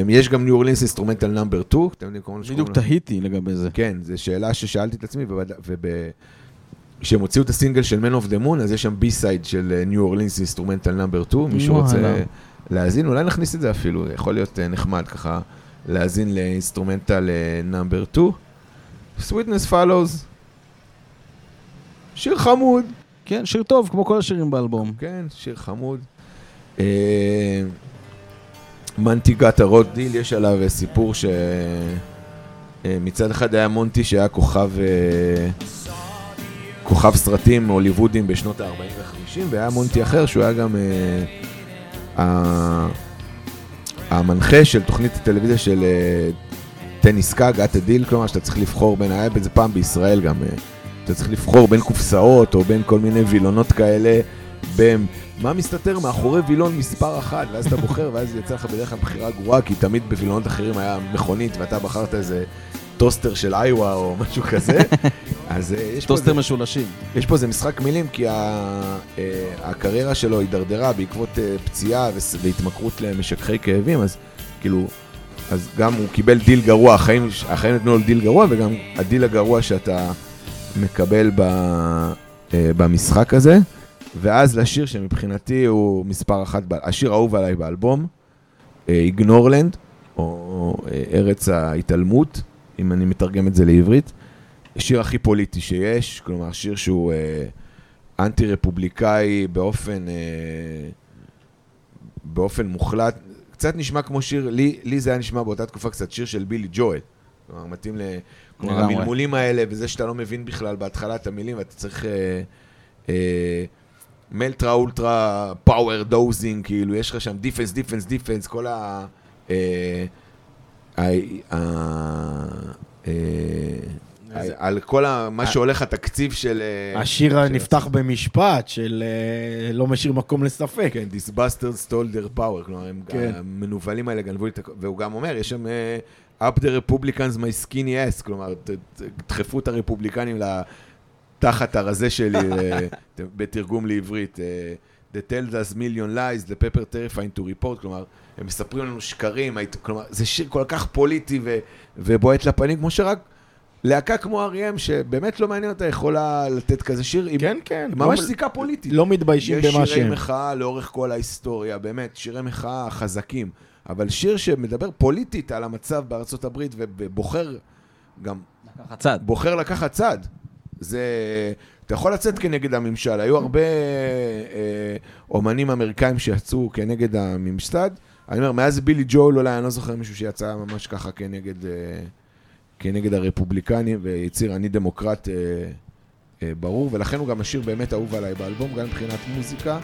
יש גם New Orleans Instrumental Number 2, אתם יודעים כמובן בדיוק תהיתי לגבי זה. כן, זו שאלה ששאלתי את עצמי, וכשהם הוציאו את הסינגל של Man on the Moon, אז יש שם B-side של New Orleans Instrumental Number 2, מי שרוצה וואלה. להאזין, אולי נכניס את זה אפילו, יכול להיות אה, נחמד ככה להאזין ל Instrumental Number 2. Sweetness Follows, שיר חמוד. כן, שיר טוב, כמו כל השירים באלבום. כן, שיר חמוד. אה, Monty Got a Raw Deal, יש עליו אה, סיפור שמצד אחד היה מונטי שהיה כוכב, אה, כוכב סרטים הוליוודים בשנות ה-40 וה-50, והיה מונטי אחר שהוא היה גם אה, המנחה של תוכנית הטלוויזיה של אה, טניס קאג, Got a Deal, כלומר שאתה צריך לבחור בין, היה בזה פעם בישראל גם, אה, אתה צריך לבחור בין קופסאות או בין כל מיני וילונות כאלה, בין מה מסתתר מאחורי וילון מספר אחת, ואז אתה בוחר, ואז יצא לך בדרך כלל בחירה גרועה, כי תמיד בווילונות אחרים היה מכונית, ואתה בחרת איזה טוסטר של אייווה או משהו כזה. [laughs] אז אה, יש פה, טוסטר משולשים. יש פה איזה משחק מילים, כי ה, אה, הקריירה שלו הידרדרה בעקבות אה, פציעה והתמכרות למשככי כאבים, אז כאילו, אז גם הוא קיבל דיל גרוע, החיים, החיים נתנו לו דיל גרוע, וגם הדיל הגרוע שאתה מקבל ב, במשחק הזה. ואז לשיר שמבחינתי הוא מספר אחת, השיר האהוב עליי באלבום, איגנורלנד, או ארץ ההתעלמות, אם אני מתרגם את זה לעברית. השיר הכי פוליטי שיש, כלומר שיר שהוא אה, אנטי-רפובליקאי באופן, אה, באופן מוחלט. קצת נשמע כמו שיר, לי, לי זה היה נשמע באותה תקופה קצת שיר של בילי ג'ואל. כלומר, מתאים ל... כלומר. המלמולים האלה, וזה שאתה לא מבין בכלל בהתחלה את המילים, ואתה צריך... אה, אה, מלטרה אולטרה פאוור דוזינג, כאילו, יש לך שם דיפנס, דיפנס, דיפנס, כל ה... אה, אה, על כל ה- מה שהולך התקציב של... אה, השיר של נפתח במשפט של אה, לא משאיר מקום לספק. כן, This bastard stole their power, כלומר, הם כן. המנוולים האלה גנבו לי את הכ... והוא גם אומר, יש שם up the Republicans my skinny ass, כלומר, ת- דחפו את הרפובליקנים לתחת הרזה שלי, [laughs] בתרגום לעברית. The tells us million lies, the paper terrifying to report, כלומר, הם מספרים לנו שקרים, היית- כלומר, זה שיר כל כך פוליטי ו- ובועט לפנים, כמו שרק להקה כמו אריאם, שבאמת לא מעניין אותה, יכולה לתת כזה שיר, עם כן, כן. עם ממש לא- זיקה פוליטית. לא מתביישים יש במה שירי שהם. מחאה לאורך כל ההיסטוריה, באמת, שירי מחאה חזקים. אבל שיר שמדבר פוליטית על המצב בארצות הברית ובוחר גם, לקחת צד. בוחר לקחת צד. זה, אתה יכול לצאת כנגד הממשל. היו הרבה אה, אומנים אמריקאים שיצאו כנגד הממסד. אני אומר, מאז בילי ג'ול אולי, אני לא זוכר מישהו שיצא ממש ככה כנגד, אה, כנגד הרפובליקנים, והצהיר אני דמוקרט אה, אה, ברור, ולכן הוא גם השיר באמת אהוב עליי באלבום, גם מבחינת מוזיקה.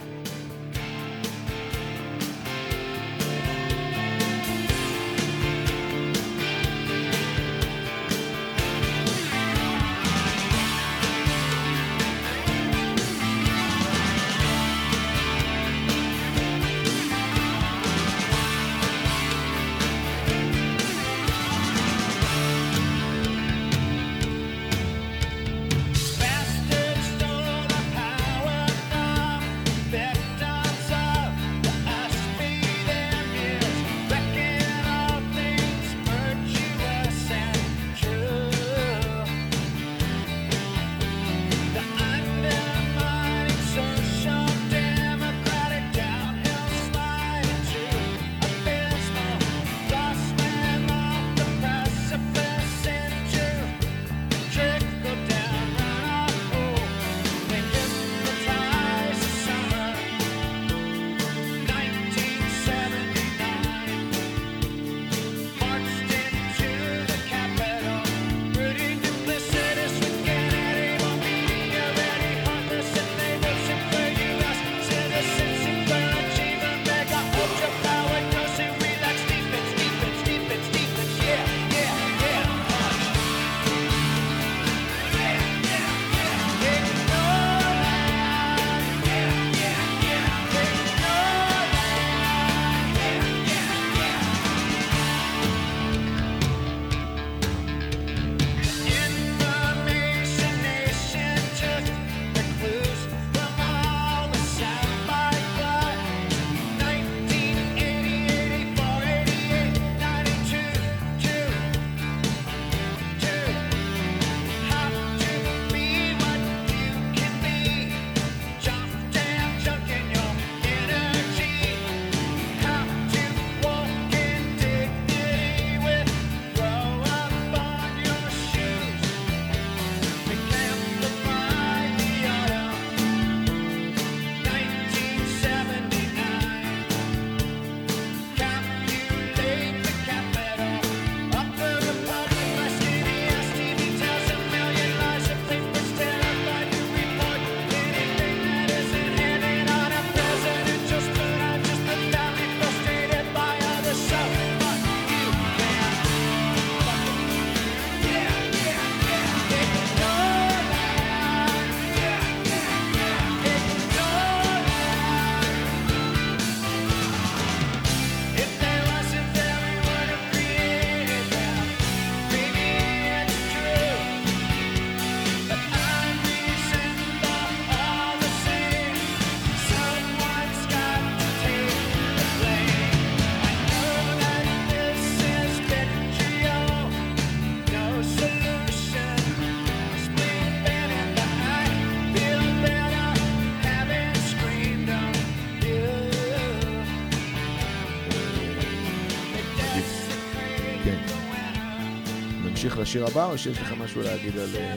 לשיר הבא, או שיש לך משהו להגיד על... אה,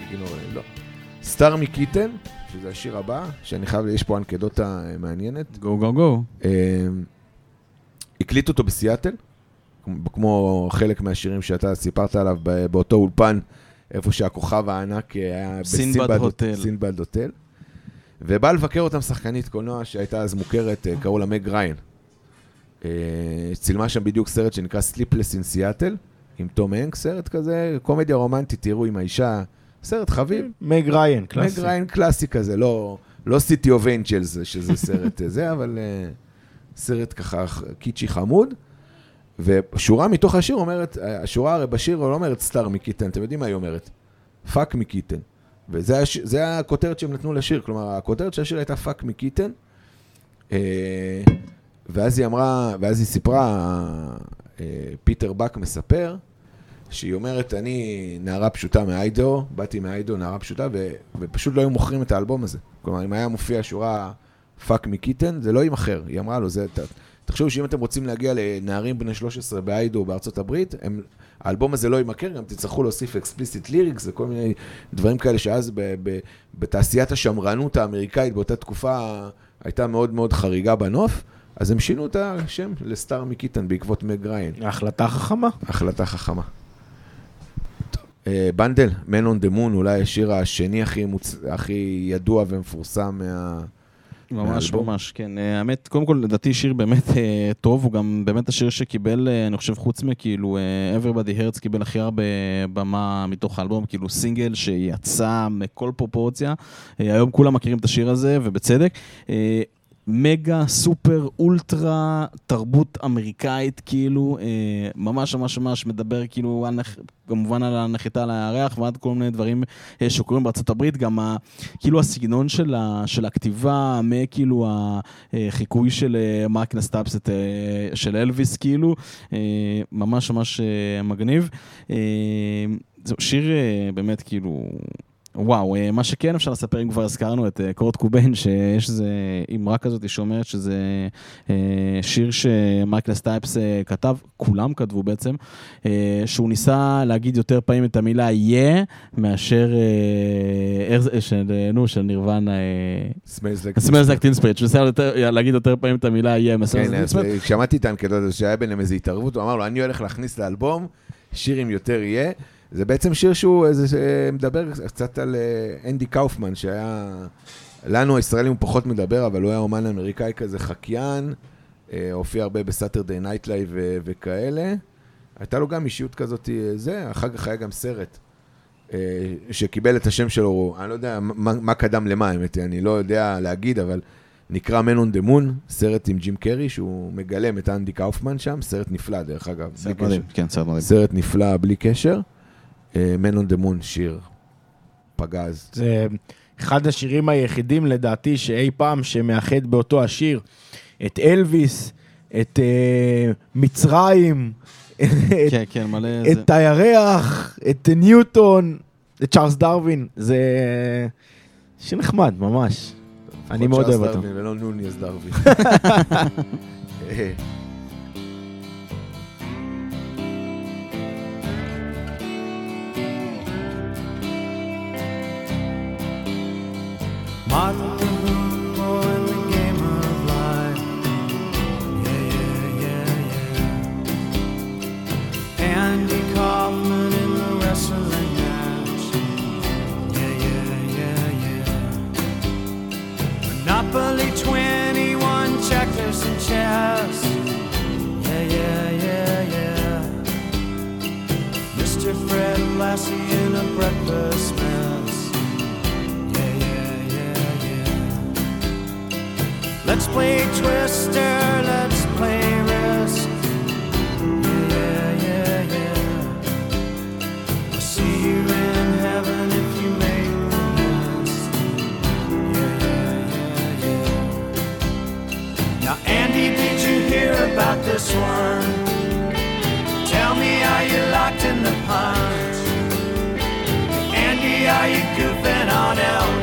איגנור, לא. סטאר מקיטן, שזה השיר הבא, שאני חייב, יש פה אנקדוטה אה, מעניינת. גו גו גו. אה, הקליט אותו בסיאטל, כמו- חלק מהשירים שאתה סיפרת עליו באותו אולפן, איפה שהכוכב הענק אה, היה סינבד בסינבד הוטל. סינבד הוטל. ובאה לבקר אותם שחקנית קולנוע שהייתה אז מוכרת, אה, קראו לה מג ריין. אה, צילמה שם בדיוק סרט שנקרא Sleepless in Seattle, עם תום הנק, סרט כזה, קומדיה רומנטית, תראו עם האישה, סרט חביב. מג ריין, מג קלאסי. ריין קלאסי כזה, לא, לא City of Angels, שזה סרט אה, זה, אבל אה, סרט ככה קיצ'י חמוד. ושורה מתוך השיר אומרת, השורה הרי בשיר לא אומרת סטאר מקיטן, אתם יודעים מה היא אומרת? פאק מקיטן. וזה הש... הכותרת שהם נתנו לשיר, כלומר, הכותרת של השיר הייתה פאק מקיטן. אה, ואז היא אמרה, ואז היא סיפרה, אה, פיטר בק מספר, שהיא אומרת, אני נערה פשוטה מאיידו, באתי מאיידו, נערה פשוטה, ו, ופשוט לא היו מוכרים את האלבום הזה. כלומר, אם היה מופיע שורה פאק מקיטן, זה לא יימכר. היא אמרה לו, זה, ת, תחשבו שאם אתם רוצים להגיע לנערים בני 13 באיידו בארצות הברית, הם, האלבום הזה לא יימכר, גם תצטרכו להוסיף אקספליסיט ליריקס וכל מיני דברים כאלה שאז ב, ב, בתעשיית השמרנות האמריקאית באותה תקופה הייתה מאוד מאוד חריגה בנוף. אז הם שינו את השם לסטאר מקיטן בעקבות מג ריין. החלטה חכמה. החלטה חכמה. אה, בנדל, Man on the Moon, אולי השיר השני הכי, מוצ... הכי ידוע ומפורסם מה... ממש מהאלבום. ממש, כן. אה, האמת, קודם כל, לדעתי שיר באמת אה, טוב, הוא גם באמת השיר שקיבל, אה, אני חושב, חוץ מכאילו, אה, Everybody Hurts קיבל הכי הרבה במה מתוך האלבום, כאילו סינגל שיצא מכל פרופורציה. אה, היום כולם מכירים את השיר הזה, ובצדק. אה, מגה, סופר, אולטרה, תרבות אמריקאית, כאילו, אה, ממש ממש ממש מדבר כאילו, על נח... כמובן על הנחיתה על הירח ועד כל מיני דברים אה, שקורים בארצות הברית, גם ה, כאילו הסגנון של, ה, של הכתיבה, מכאילו החיקוי של אה, מרק נסטאפסט אה, של אלוויס, כאילו, אה, ממש ממש אה, מגניב. אה, זהו, שיר אה, באמת כאילו... וואו, אה, מה שכן אפשר לספר, אם כבר הזכרנו את אה, קורט קוביין, שיש איזה אמרה כזאת שאומרת שזה אה, שיר שמייקל סטייפס כתב, כולם כתבו בעצם, שהוא ניסה להגיד יותר פעמים את המילה יה, מאשר, של, נו, של נירוונה, like... סמלס teen spirit, שהוא ניסה להגיד יותר פעמים את המילה יה, מסמלס כן. שמעתי את האנקדוטה הזו שהיה ביניהם איזו התערבות, הוא אמר לו, אני הולך להכניס לאלבום שיר עם יותר יהיה. זה בעצם שיר שהוא איזה, שמדבר קצת על אה, אנדי קאופמן, שהיה... לנו הישראלים הוא פחות מדבר, אבל הוא היה אומן אמריקאי כזה חקיין, אה, הופיע הרבה בסאטרדי נייט לייב וכאלה. הייתה לו גם אישיות כזאת, אה, זה, אחר כך היה גם סרט. אה, שקיבל את השם שלו, אני לא יודע מה, מה קדם למה, האמת, היא, אני לא יודע להגיד, אבל נקרא Man on the Moon, סרט עם ג'ים קרי, שהוא מגלם את אנדי קאופמן שם, סרט נפלא, דרך אגב, סרט. מדהים, כן, סרט מדהים. סרט נפלא בלי קשר. אה, Man on the Moon, שיר פגז. זה אחד השירים היחידים לדעתי שאי פעם שמאחד באותו השיר את אלוויס, את אה, מצרים, את, [laughs] כן, כן, מלא... זה- את הירח, את ניוטון, את צ'ארלס דרווין. זה שיר נחמד, ממש. אני מאוד צ'ארלס אוהב אותו. דרווין ולא נוניאז דרווין. [laughs] In the game of life. Yeah, yeah, yeah, yeah. Andy Kaufman in the wrestling match. Yeah, yeah, yeah, yeah. Monopoly 21, checkers and chess. Yeah, yeah, yeah, yeah. Mr. Fred Lassie in a breakfast Let's play Twister, let's play Risk. Yeah, yeah, yeah. I'll see you in heaven if you make the list. Yeah, yeah, yeah, yeah. Now, Andy, did you hear about this one? Tell me, are you locked in the punch? Andy, are you goofing on Elvis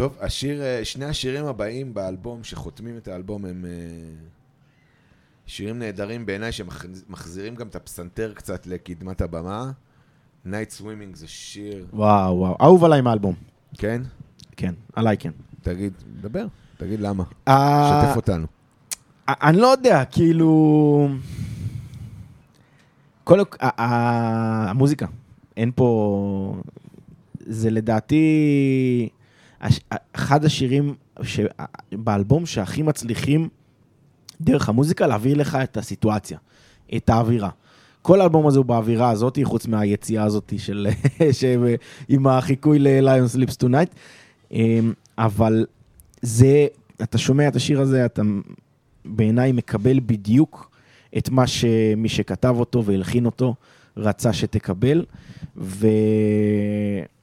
טוב, השיר, אה, שני השירים הבאים באלבום שחותמים את האלבום הם אה, שירים נהדרים בעיניי שמחזירים גם את הפסנתר קצת לקדמת הבמה. Night Swimming זה שיר, וואו, וואו. אהוב עליי מהאלבום. כן? כן, עליי כן. תגיד, דבר, תגיד למה. אה, שתף אותנו. אני לא יודע, כאילו... כל... המוזיקה, אין פה... זה לדעתי אחד השירים ש... באלבום שהכי מצליחים דרך המוזיקה להעביר לך את הסיטואציה, את האווירה. כל האלבום הזה הוא באווירה הזאת, חוץ מהיציאה הזאת של... [laughs] ש... עם החיקוי ל-Lion Sleeps Tonight. אמ, אבל זה, אתה שומע את השיר הזה, אתה בעיניי מקבל בדיוק את מה שמי שכתב אותו והלחין אותו רצה שתקבל,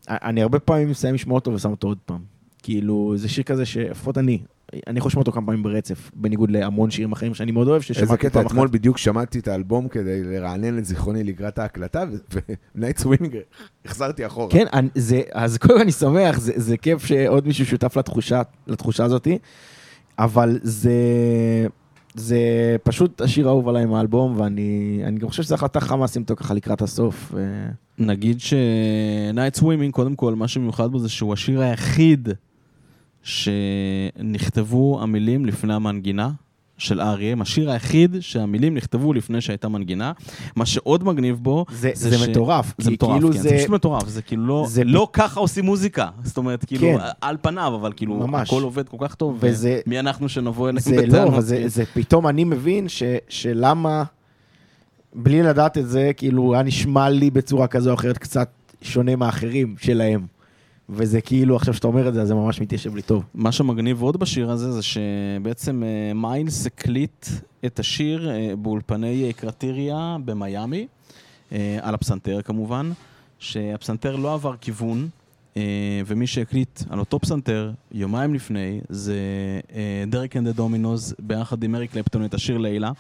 ואני הרבה פעמים מסיים לשמוע אותו ושם אותו עוד פעם. כאילו, זה שיר כזה שלפחות אני, אני יכול לשמוע אותו כמה פעמים ברצף, בניגוד להמון שירים אחרים שאני מאוד אוהב, ששמעתי איזה פעם קטע, אחת. אתמול בדיוק שמעתי את האלבום כדי לרענן את זיכרוני לקראת ההקלטה, ו-Night Swimming החזרתי אחורה. כן, אני, זה, אז קודם אני שמח, זה, זה כיף שעוד מישהו שותף לתחושה, לתחושה הזאת, אבל זה, זה פשוט השיר האהוב עליי מהאלבום, ואני אני גם חושב שזו החלטה חמה לשים אותו ככה לקראת הסוף. ו... נגיד ש-Night Swimming, קודם כל, מה שמיוחד בו זה שהוא השיר היחיד שנכתבו המילים לפני המנגינה של R.E.M. השיר היחיד שהמילים נכתבו לפני שהייתה מנגינה. מה שעוד מגניב בו, זה, זה, זה מטורף, זה מטורף, כאילו כן, זה... זה פשוט מטורף, זה כאילו לא, זה לא ככה עושים מוזיקה. זאת אומרת, כאילו, כן. על פניו, אבל כאילו, ממש. הכל עובד כל כך טוב, וזה- מי אנחנו שנבוא אליהם זה לא, בטענות? אבל זה, כאילו. זה פתאום אני מבין ש, שלמה, בלי לדעת את זה, כאילו היה נשמע לי בצורה כזו או אחרת קצת שונה מאחרים שלהם. וזה כאילו, עכשיו שאתה אומר את זה, אז זה ממש מתיישב לי טוב. מה שמגניב עוד בשיר הזה זה שבעצם אה, מיילס הקליט את השיר אה, באולפני אה, קרטיריה במיאמי, על הפסנתר כמובן, שהפסנתר לא עבר כיוון, ומי שהקליט על אותו פסנתר יומיים לפני זה אה, דרק אנד הדומינוז ביחד עם אריק קלפטון את השיר לילה,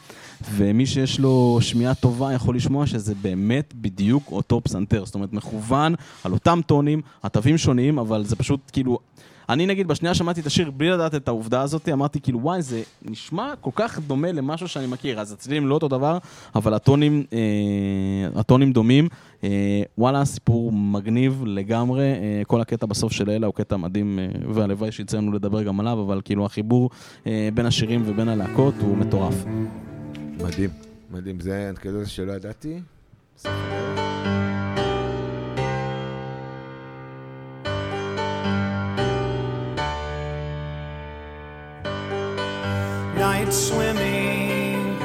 ומי שיש לו שמיעה טובה יכול לשמוע שזה באמת בדיוק אותו פסנתר, זאת אומרת מכוון על אותם טונים, התווים שונים, אבל זה פשוט כאילו... אני נגיד בשנייה שמעתי את השיר בלי לדעת את העובדה הזאת, אמרתי כאילו וואי זה נשמע כל כך דומה למשהו שאני מכיר, אז הצלילים לא אותו דבר, אבל הטונים, אה, הטונים דומים. אה, וואלה, סיפור מגניב לגמרי, אה, כל הקטע בסוף של לילה הוא קטע מדהים, אה, והלוואי שיצא לנו לדבר גם עליו, אבל כאילו החיבור אה, בין השירים ובין הלהקות הוא מטורף. מדהים, מדהים. זה אנקדוטה שלא ידעתי. Night swimming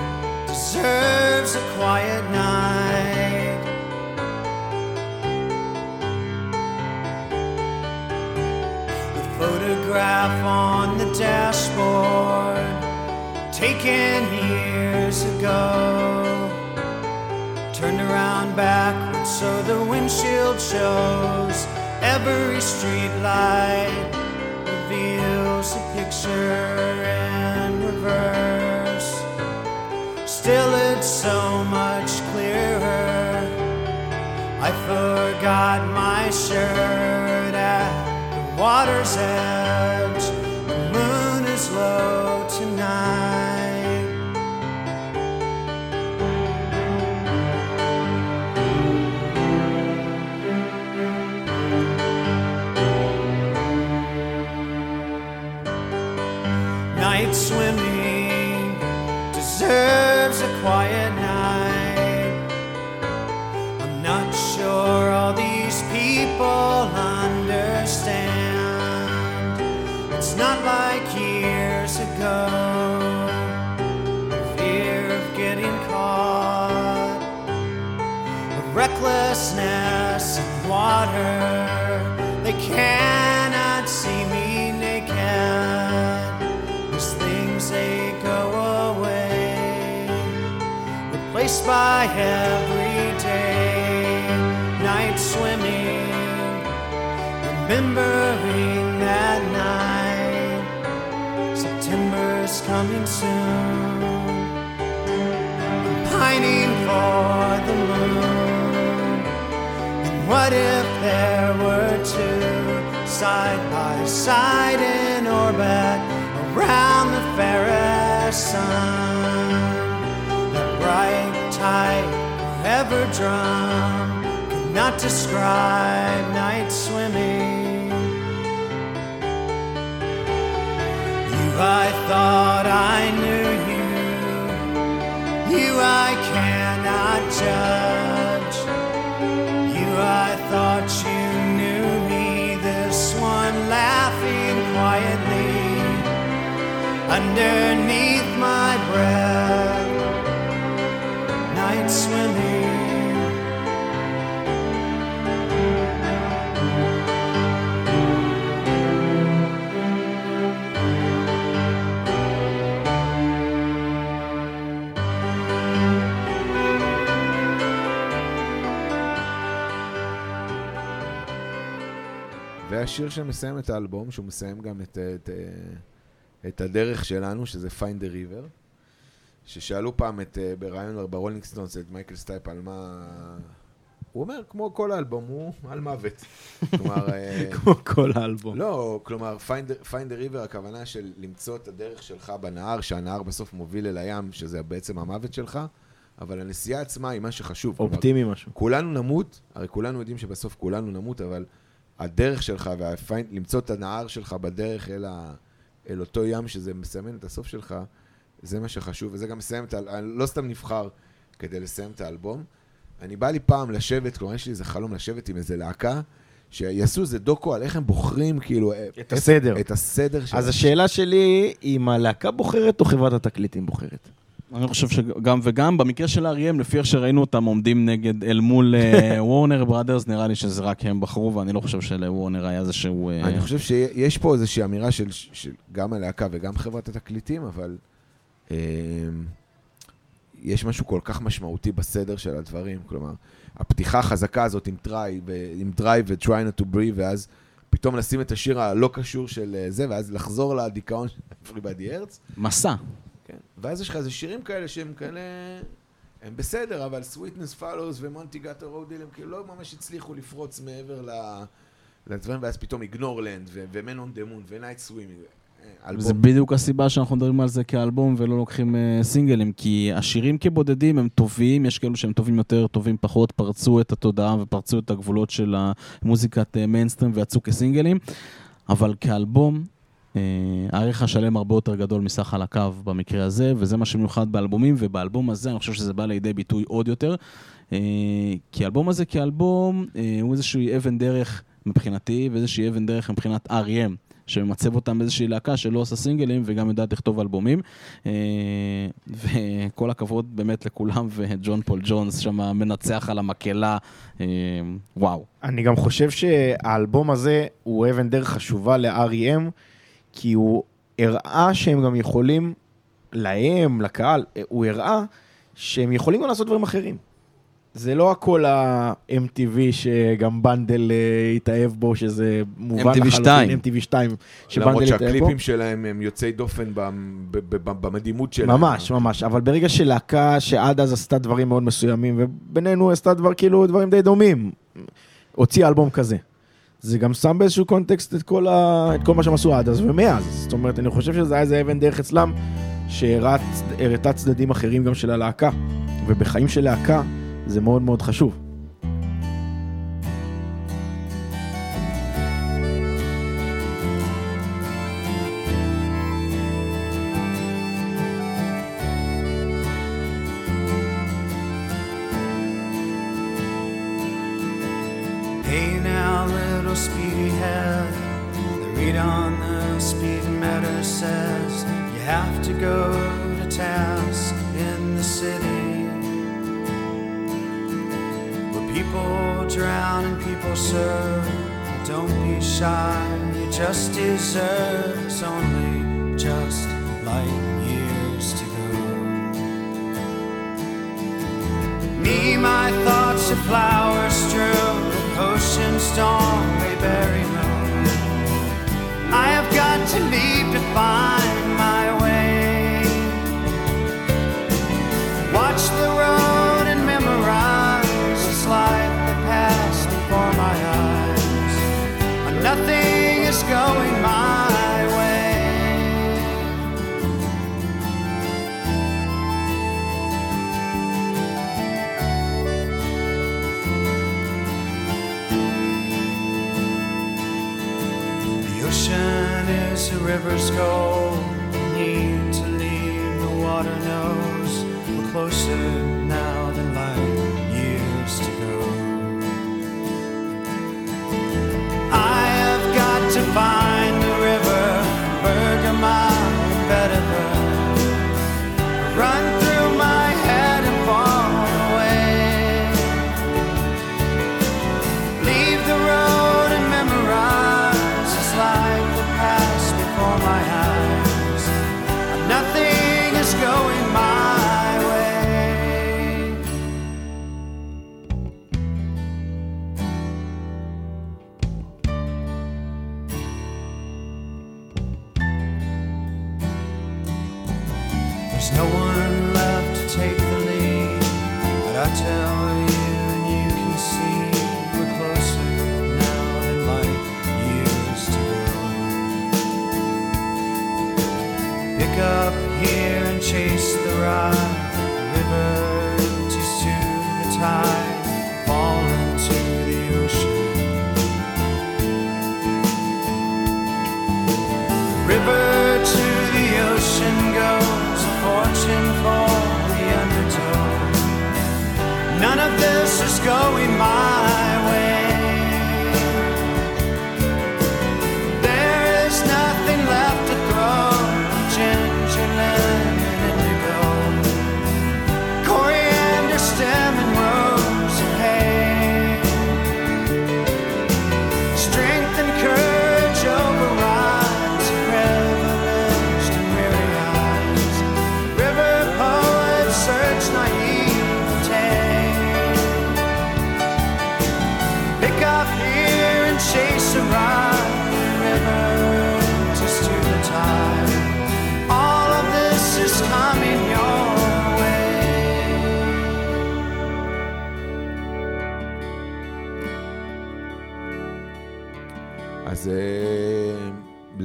deserves a quiet night. The photograph on the dashboard, taken years ago, turned around backwards so the windshield shows. Every street light reveals a picture I forgot my shirt at the water's edge. The moon is low tonight. A recklessness in water. They cannot see me naked. These things they go away, replaced by everyday night swimming. Remembering that night, September's coming soon. I'm pining for the moon. What if there were two side by side in orbit around the fairest sun. That bright tide ever drum cannot describe night swimming. You, I thought I knew you. You, I cannot judge. Underneath my breath. Night swimming. והשיר שמסיים את האלבום, שהוא מסיים גם את, את, את הדרך שלנו, שזה Find the River, ששאלו פעם את, אה, בריאיון ברולינג סטונס את מייקל סטייפ על מה... הוא אומר, כמו כל האלבום, הוא על מוות. [laughs] כלומר, אה, [laughs] כמו כל האלבום. לא, כלומר, find the, river, הכוונה של למצוא את הדרך שלך בנהר, שהנהר בסוף מוביל אל הים, שזה בעצם המוות שלך, אבל הנסיעה עצמה היא מה שחשוב. כלומר, אופטימי משהו. כולנו נמות, הרי כולנו יודעים שבסוף כולנו נמות, אבל הדרך שלך, והפיינד, למצוא את הנהר שלך בדרך אל, ה, אל אותו ים שזה מסמן את הסוף שלך, זה מה שחשוב, וזה גם מסיים את ה... אני לא סתם נבחר כדי לסיים את האלבום. אני בא לי פעם לשבת, כלומר, יש לי איזה חלום לשבת עם איזה להקה, שיעשו איזה דוקו על איך הם בוחרים, כאילו... את הסדר. את הסדר של... אז השאלה שלי, אם הלהקה בוחרת או חברת התקליטים בוחרת? אני חושב שגם וגם, במקרה של אריאם, לפי איך שראינו אותם עומדים נגד, אל מול אה, [laughs] וורנר בראדרס, נראה לי שזה רק הם בחרו, ואני לא חושב שלוורנר היה איזשהו... אה, אני חושב שיש פה איזושהי אמירה של, של גם הלהקה וגם חברת התקליטים, אבל אה, יש משהו כל כך משמעותי בסדר של הדברים. כלומר, הפתיחה החזקה הזאת עם טריי, עם דרייב ו-try not to breathe, ואז פתאום לשים את השיר הלא קשור של אה, זה, ואז לחזור לדיכאון של Everybody Hurts. מסע. ואז יש לך איזה שירים כאלה שהם כאלה... הם בסדר, אבל Sweetness Follows ומונטי גאטו רודל הם כאילו לא ממש הצליחו לפרוץ מעבר. לדברים, ואז פתאום איגנורלנד the Moon ו-Night Swimming. אה, אלבום. זה בדיוק הסיבה שאנחנו מדברים על זה כאלבום ולא לוקחים uh, סינגלים, כי השירים כבודדים הם טובים, יש כאלו שהם טובים יותר, טובים פחות, פרצו את התודעה ופרצו את הגבולות של המוזיקת מיינסטרים ויצאו כסינגלים, אבל כאלבום, uh, הערך השלם הרבה יותר גדול מסך חלקיו במקרה הזה, וזה מה שמיוחד באלבומים, ובאלבום הזה אני חושב שזה בא לידי ביטוי עוד יותר, uh, כי האלבום הזה כאלבום uh, הוא איזושהי אבן דרך מבחינתי, ואיזושהי אבן דרך מבחינת R.E.M. שממצב אותם באיזושהי להקה שלא עושה סינגלים וגם יודעת לכתוב אלבומים. אה, וכל הכבוד באמת לכולם, וג'ון פול ג'ונס שם מנצח על המקהלה, אה, וואו. אני גם חושב שהאלבום הזה הוא אבן דרך חשובה ל-R.E.M, כי הוא הראה שהם גם יכולים, להם, לקהל, הוא הראה שהם יכולים גם לעשות דברים אחרים. זה לא הכל ה-MTV שגם בנדל אה, התאהב בו, שזה מובן MTV 2. MTV 2, למרות שבנדל התאהב בו. שהקליפים שלהם הם יוצאי דופן במ- ב- ב- במדימות שלהם. ממש, ממש, אבל ברגע שלהקה שעד אז עשתה דברים מאוד מסוימים, ובינינו עשתה דבר, כאילו, דברים די דומים, הוציאה אלבום כזה. זה גם שם באיזשהו קונטקסט את כל, ה... את כל מה שהם עשו עד אז ומאז. זאת אומרת, אני חושב שזה היה איזה אבן דרך אצלם, שהראתה צדדים אחרים גם של הלהקה. ובחיים של להקה זה מאוד מאוד חשוב. Speedy head. The read on the speed speedometer says you have to go to task in the city. Where people drown and people serve. Don't be shy, you just deserve. It's only just light years to go. Me, my thoughts are rivers we need to leave. The water knows we're closer There's no one left to take the lead, but I tell going by.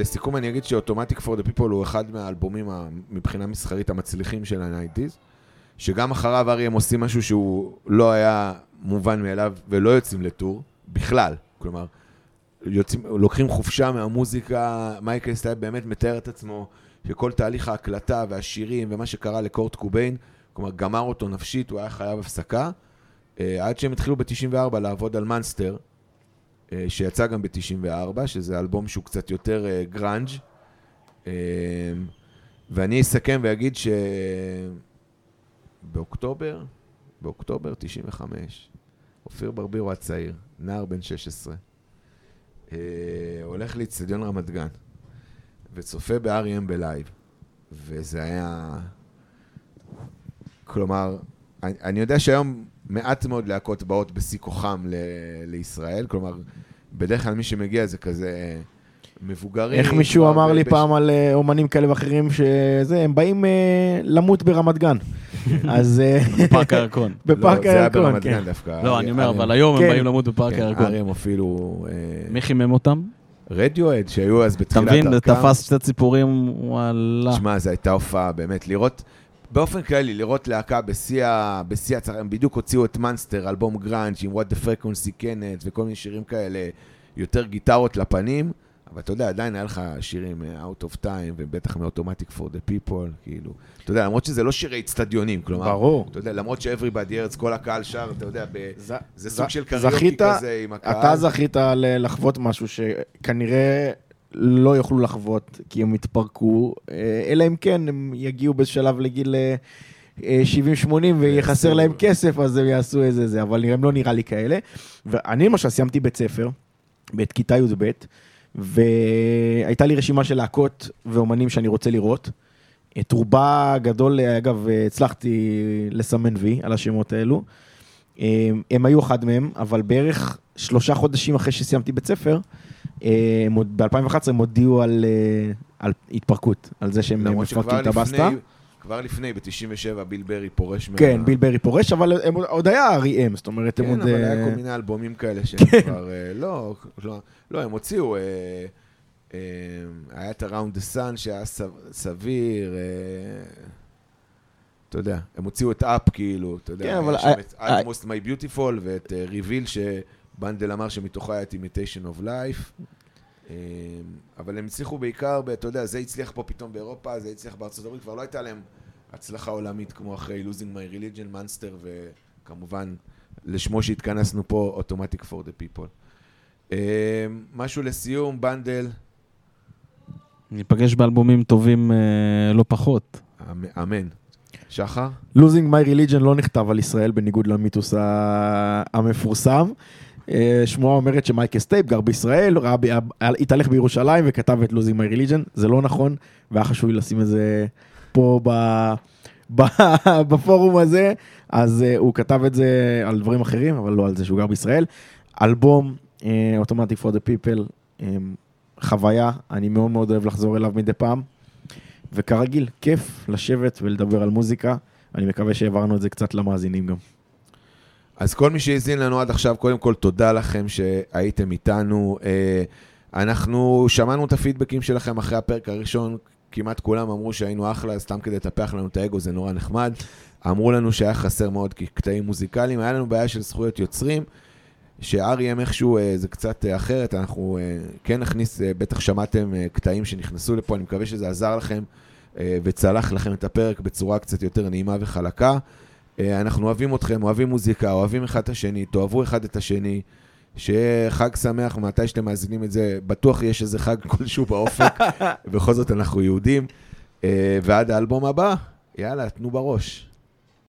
לסיכום אני אגיד שאוטומטיק פור דה פיפול הוא אחד מהאלבומים מבחינה מסחרית המצליחים של הנייטיז, שגם אחריו ארי הם עושים משהו שהוא לא היה מובן מאליו ולא יוצאים לטור, בכלל. כלומר, יוצאים, לוקחים חופשה מהמוזיקה, מייקל סטייב באמת מתאר את עצמו שכל תהליך ההקלטה והשירים ומה שקרה לקורט קוביין, כלומר גמר אותו נפשית, הוא היה חייב הפסקה, אה, עד שהם התחילו ב-94 לעבוד על מאנסטר, שיצא גם ב-94, שזה אלבום שהוא קצת יותר אה, גראנג'. אה, ואני אסכם ואגיד שבאוקטובר, באוקטובר 95, אופיר ברבירו הצעיר, נער בן 16, אה, הולך לאיצטדיון רמת גן, וצופה ב-R.E.M. בלייב, וזה היה... כלומר, אני, אני יודע שהיום מעט מאוד להקות באות בשיא כוחם ל, לישראל, כלומר, בדרך כלל מי שמגיע זה כזה מבוגרים. איך מישהו אמר ב- לי בש- פעם על אה, אומנים כאלה ואחרים שזה, הם באים אה, למות ברמת גן. [laughs] אז אה, בפארק הירקון. [laughs] בפארק לא, זה היה הירקון, ברמת כן. גן דווקא. לא, אני אומר, אבל היום הם כן. באים למות בפארק כן, הירקון. ארי הם אפילו... מי חימם אותם? רדיואד, שהיו אז אתה בתחילת מבין? דרכם. תפס שתי ציפורים, וואלה. שמע, זו הייתה הופעה, באמת, לראות, באופן כללי, לראות להקה בשיא ה- בשיא הצרה, הם בדיוק הוציאו את מאנסטר, אלבום גראנג' עם What the Frequency Kenneth וכל מיני שירים כאלה, יותר גיטרות לפנים, אבל אתה יודע, עדיין היה לך שירים אה, Out of Time, ובטח מ-Automatic for the People, כאילו, אתה יודע, למרות שזה לא שירי אצטדיונים, כלומר, ברור. אתה יודע, למרות ש-Everybody Hurts, כל הקהל שר, אתה יודע, ב- ז- זה ז- סוג של קריוקי כזה עם הקהל. אתה זכית לחוות משהו שכנראה לא יוכלו לחוות, כי הם יתפרקו, אה, אלא אם כן הם יגיעו בשלב לגיל אה, 70-80 ויחסר להם כסף, אז הם יעשו איזה זה, אבל הם לא נראה לי כאלה. ואני למשל סיימתי בית ספר, בית כיתה י"ב, והייתה לי רשימה של להקות ואומנים שאני רוצה לראות. את רובה הגדול, אגב, הצלחתי לסמן וי על השמות האלו. הם, הם היו אחד מהם, אבל בערך שלושה חודשים אחרי שסיימתי בית ספר, ב-2011 הם הודיעו על, אה, על התפרקות, על זה שהם מפרקים את הבסטה. כבר לפני, ב-97, ביל ברי פורש מה... כן, ביל ברי פורש, אבל הם עוד- היה ארי.אם, זאת אומרת, הם כן, עוד... אבל אה, היה כל מיני אלבומים כאלה שהם כבר... אה, לא, לא, לא, הם הוציאו... אה, אה, היה את Around the Sun שהיה סביר, אה, אתה יודע, הם הוציאו את אפ כאילו, אתה יודע, כן, אבל את I- Almost My Beautiful ואת ריביל שבנדל אמר שמתוכו היה את Imitation of Life. אה, אבל הם הצליחו בעיקר, ב- אתה יודע, זה הצליח פה פתאום באירופה, זה הצליח בארצות הברית, כבר לא הייתה להם הצלחה עולמית כמו אחרי Losing My Religion, מאנסטר, וכמובן, לשמו שהתכנסנו פה, Automatic for the People. אה, משהו לסיום, בנדל, ניפגש באלבומים טובים אה, לא פחות. אמ- אמן. שחר? Losing My Religion לא נכתב על ישראל בניגוד למיתוס ה- המפורסם. אה, שמועה אומרת שמייקל סטייפ גר בישראל, ראה ב- התהלך בירושלים וכתב את Losing My Religion, זה לא נכון, והיה חשוב לי לשים את זה פה ב... [laughs] בפורום הזה, אז uh, הוא כתב את זה על דברים אחרים, אבל לא על זה שהוא גר בישראל. אלבום, uh, Automatic for the People, um, חוויה, אני מאוד מאוד אוהב לחזור אליו מדי פעם. וכרגיל, כיף לשבת ולדבר על מוזיקה. אני מקווה שהעברנו את זה קצת למאזינים גם. אז כל מי שהאזין לנו עד עכשיו, קודם כל תודה לכם שהייתם איתנו. אה, אנחנו שמענו את הפידבקים שלכם אחרי הפרק הראשון, כמעט כולם אמרו שהיינו אחלה, סתם כדי לטפח לנו את האגו, זה נורא נחמד. אמרו לנו שהיה חסר מאוד קטעים מוזיקליים, היה לנו בעיה של זכויות יוצרים, ש-R.E.M איכשהו אה, זה קצת אה, אחרת, אנחנו כן נכניס, בטח שמעתם קטעים שנכנסו לפה, אני מקווה שזה עזר לכם וצלח לכם את הפרק בצורה קצת יותר נעימה וחלקה. אה, אנחנו אוהבים אתכם, אוהבים מוזיקה, אוהבים אחד את השני, תאהבו אחד את השני. שיהיה חג שמח, מתי שאתם מאזינים את זה, בטוח יש איזה חג [laughs] כלשהו באופק, [laughs] בכל זאת אנחנו יהודים. אה, ועד האלבום הבא, יאללה, תנו בראש.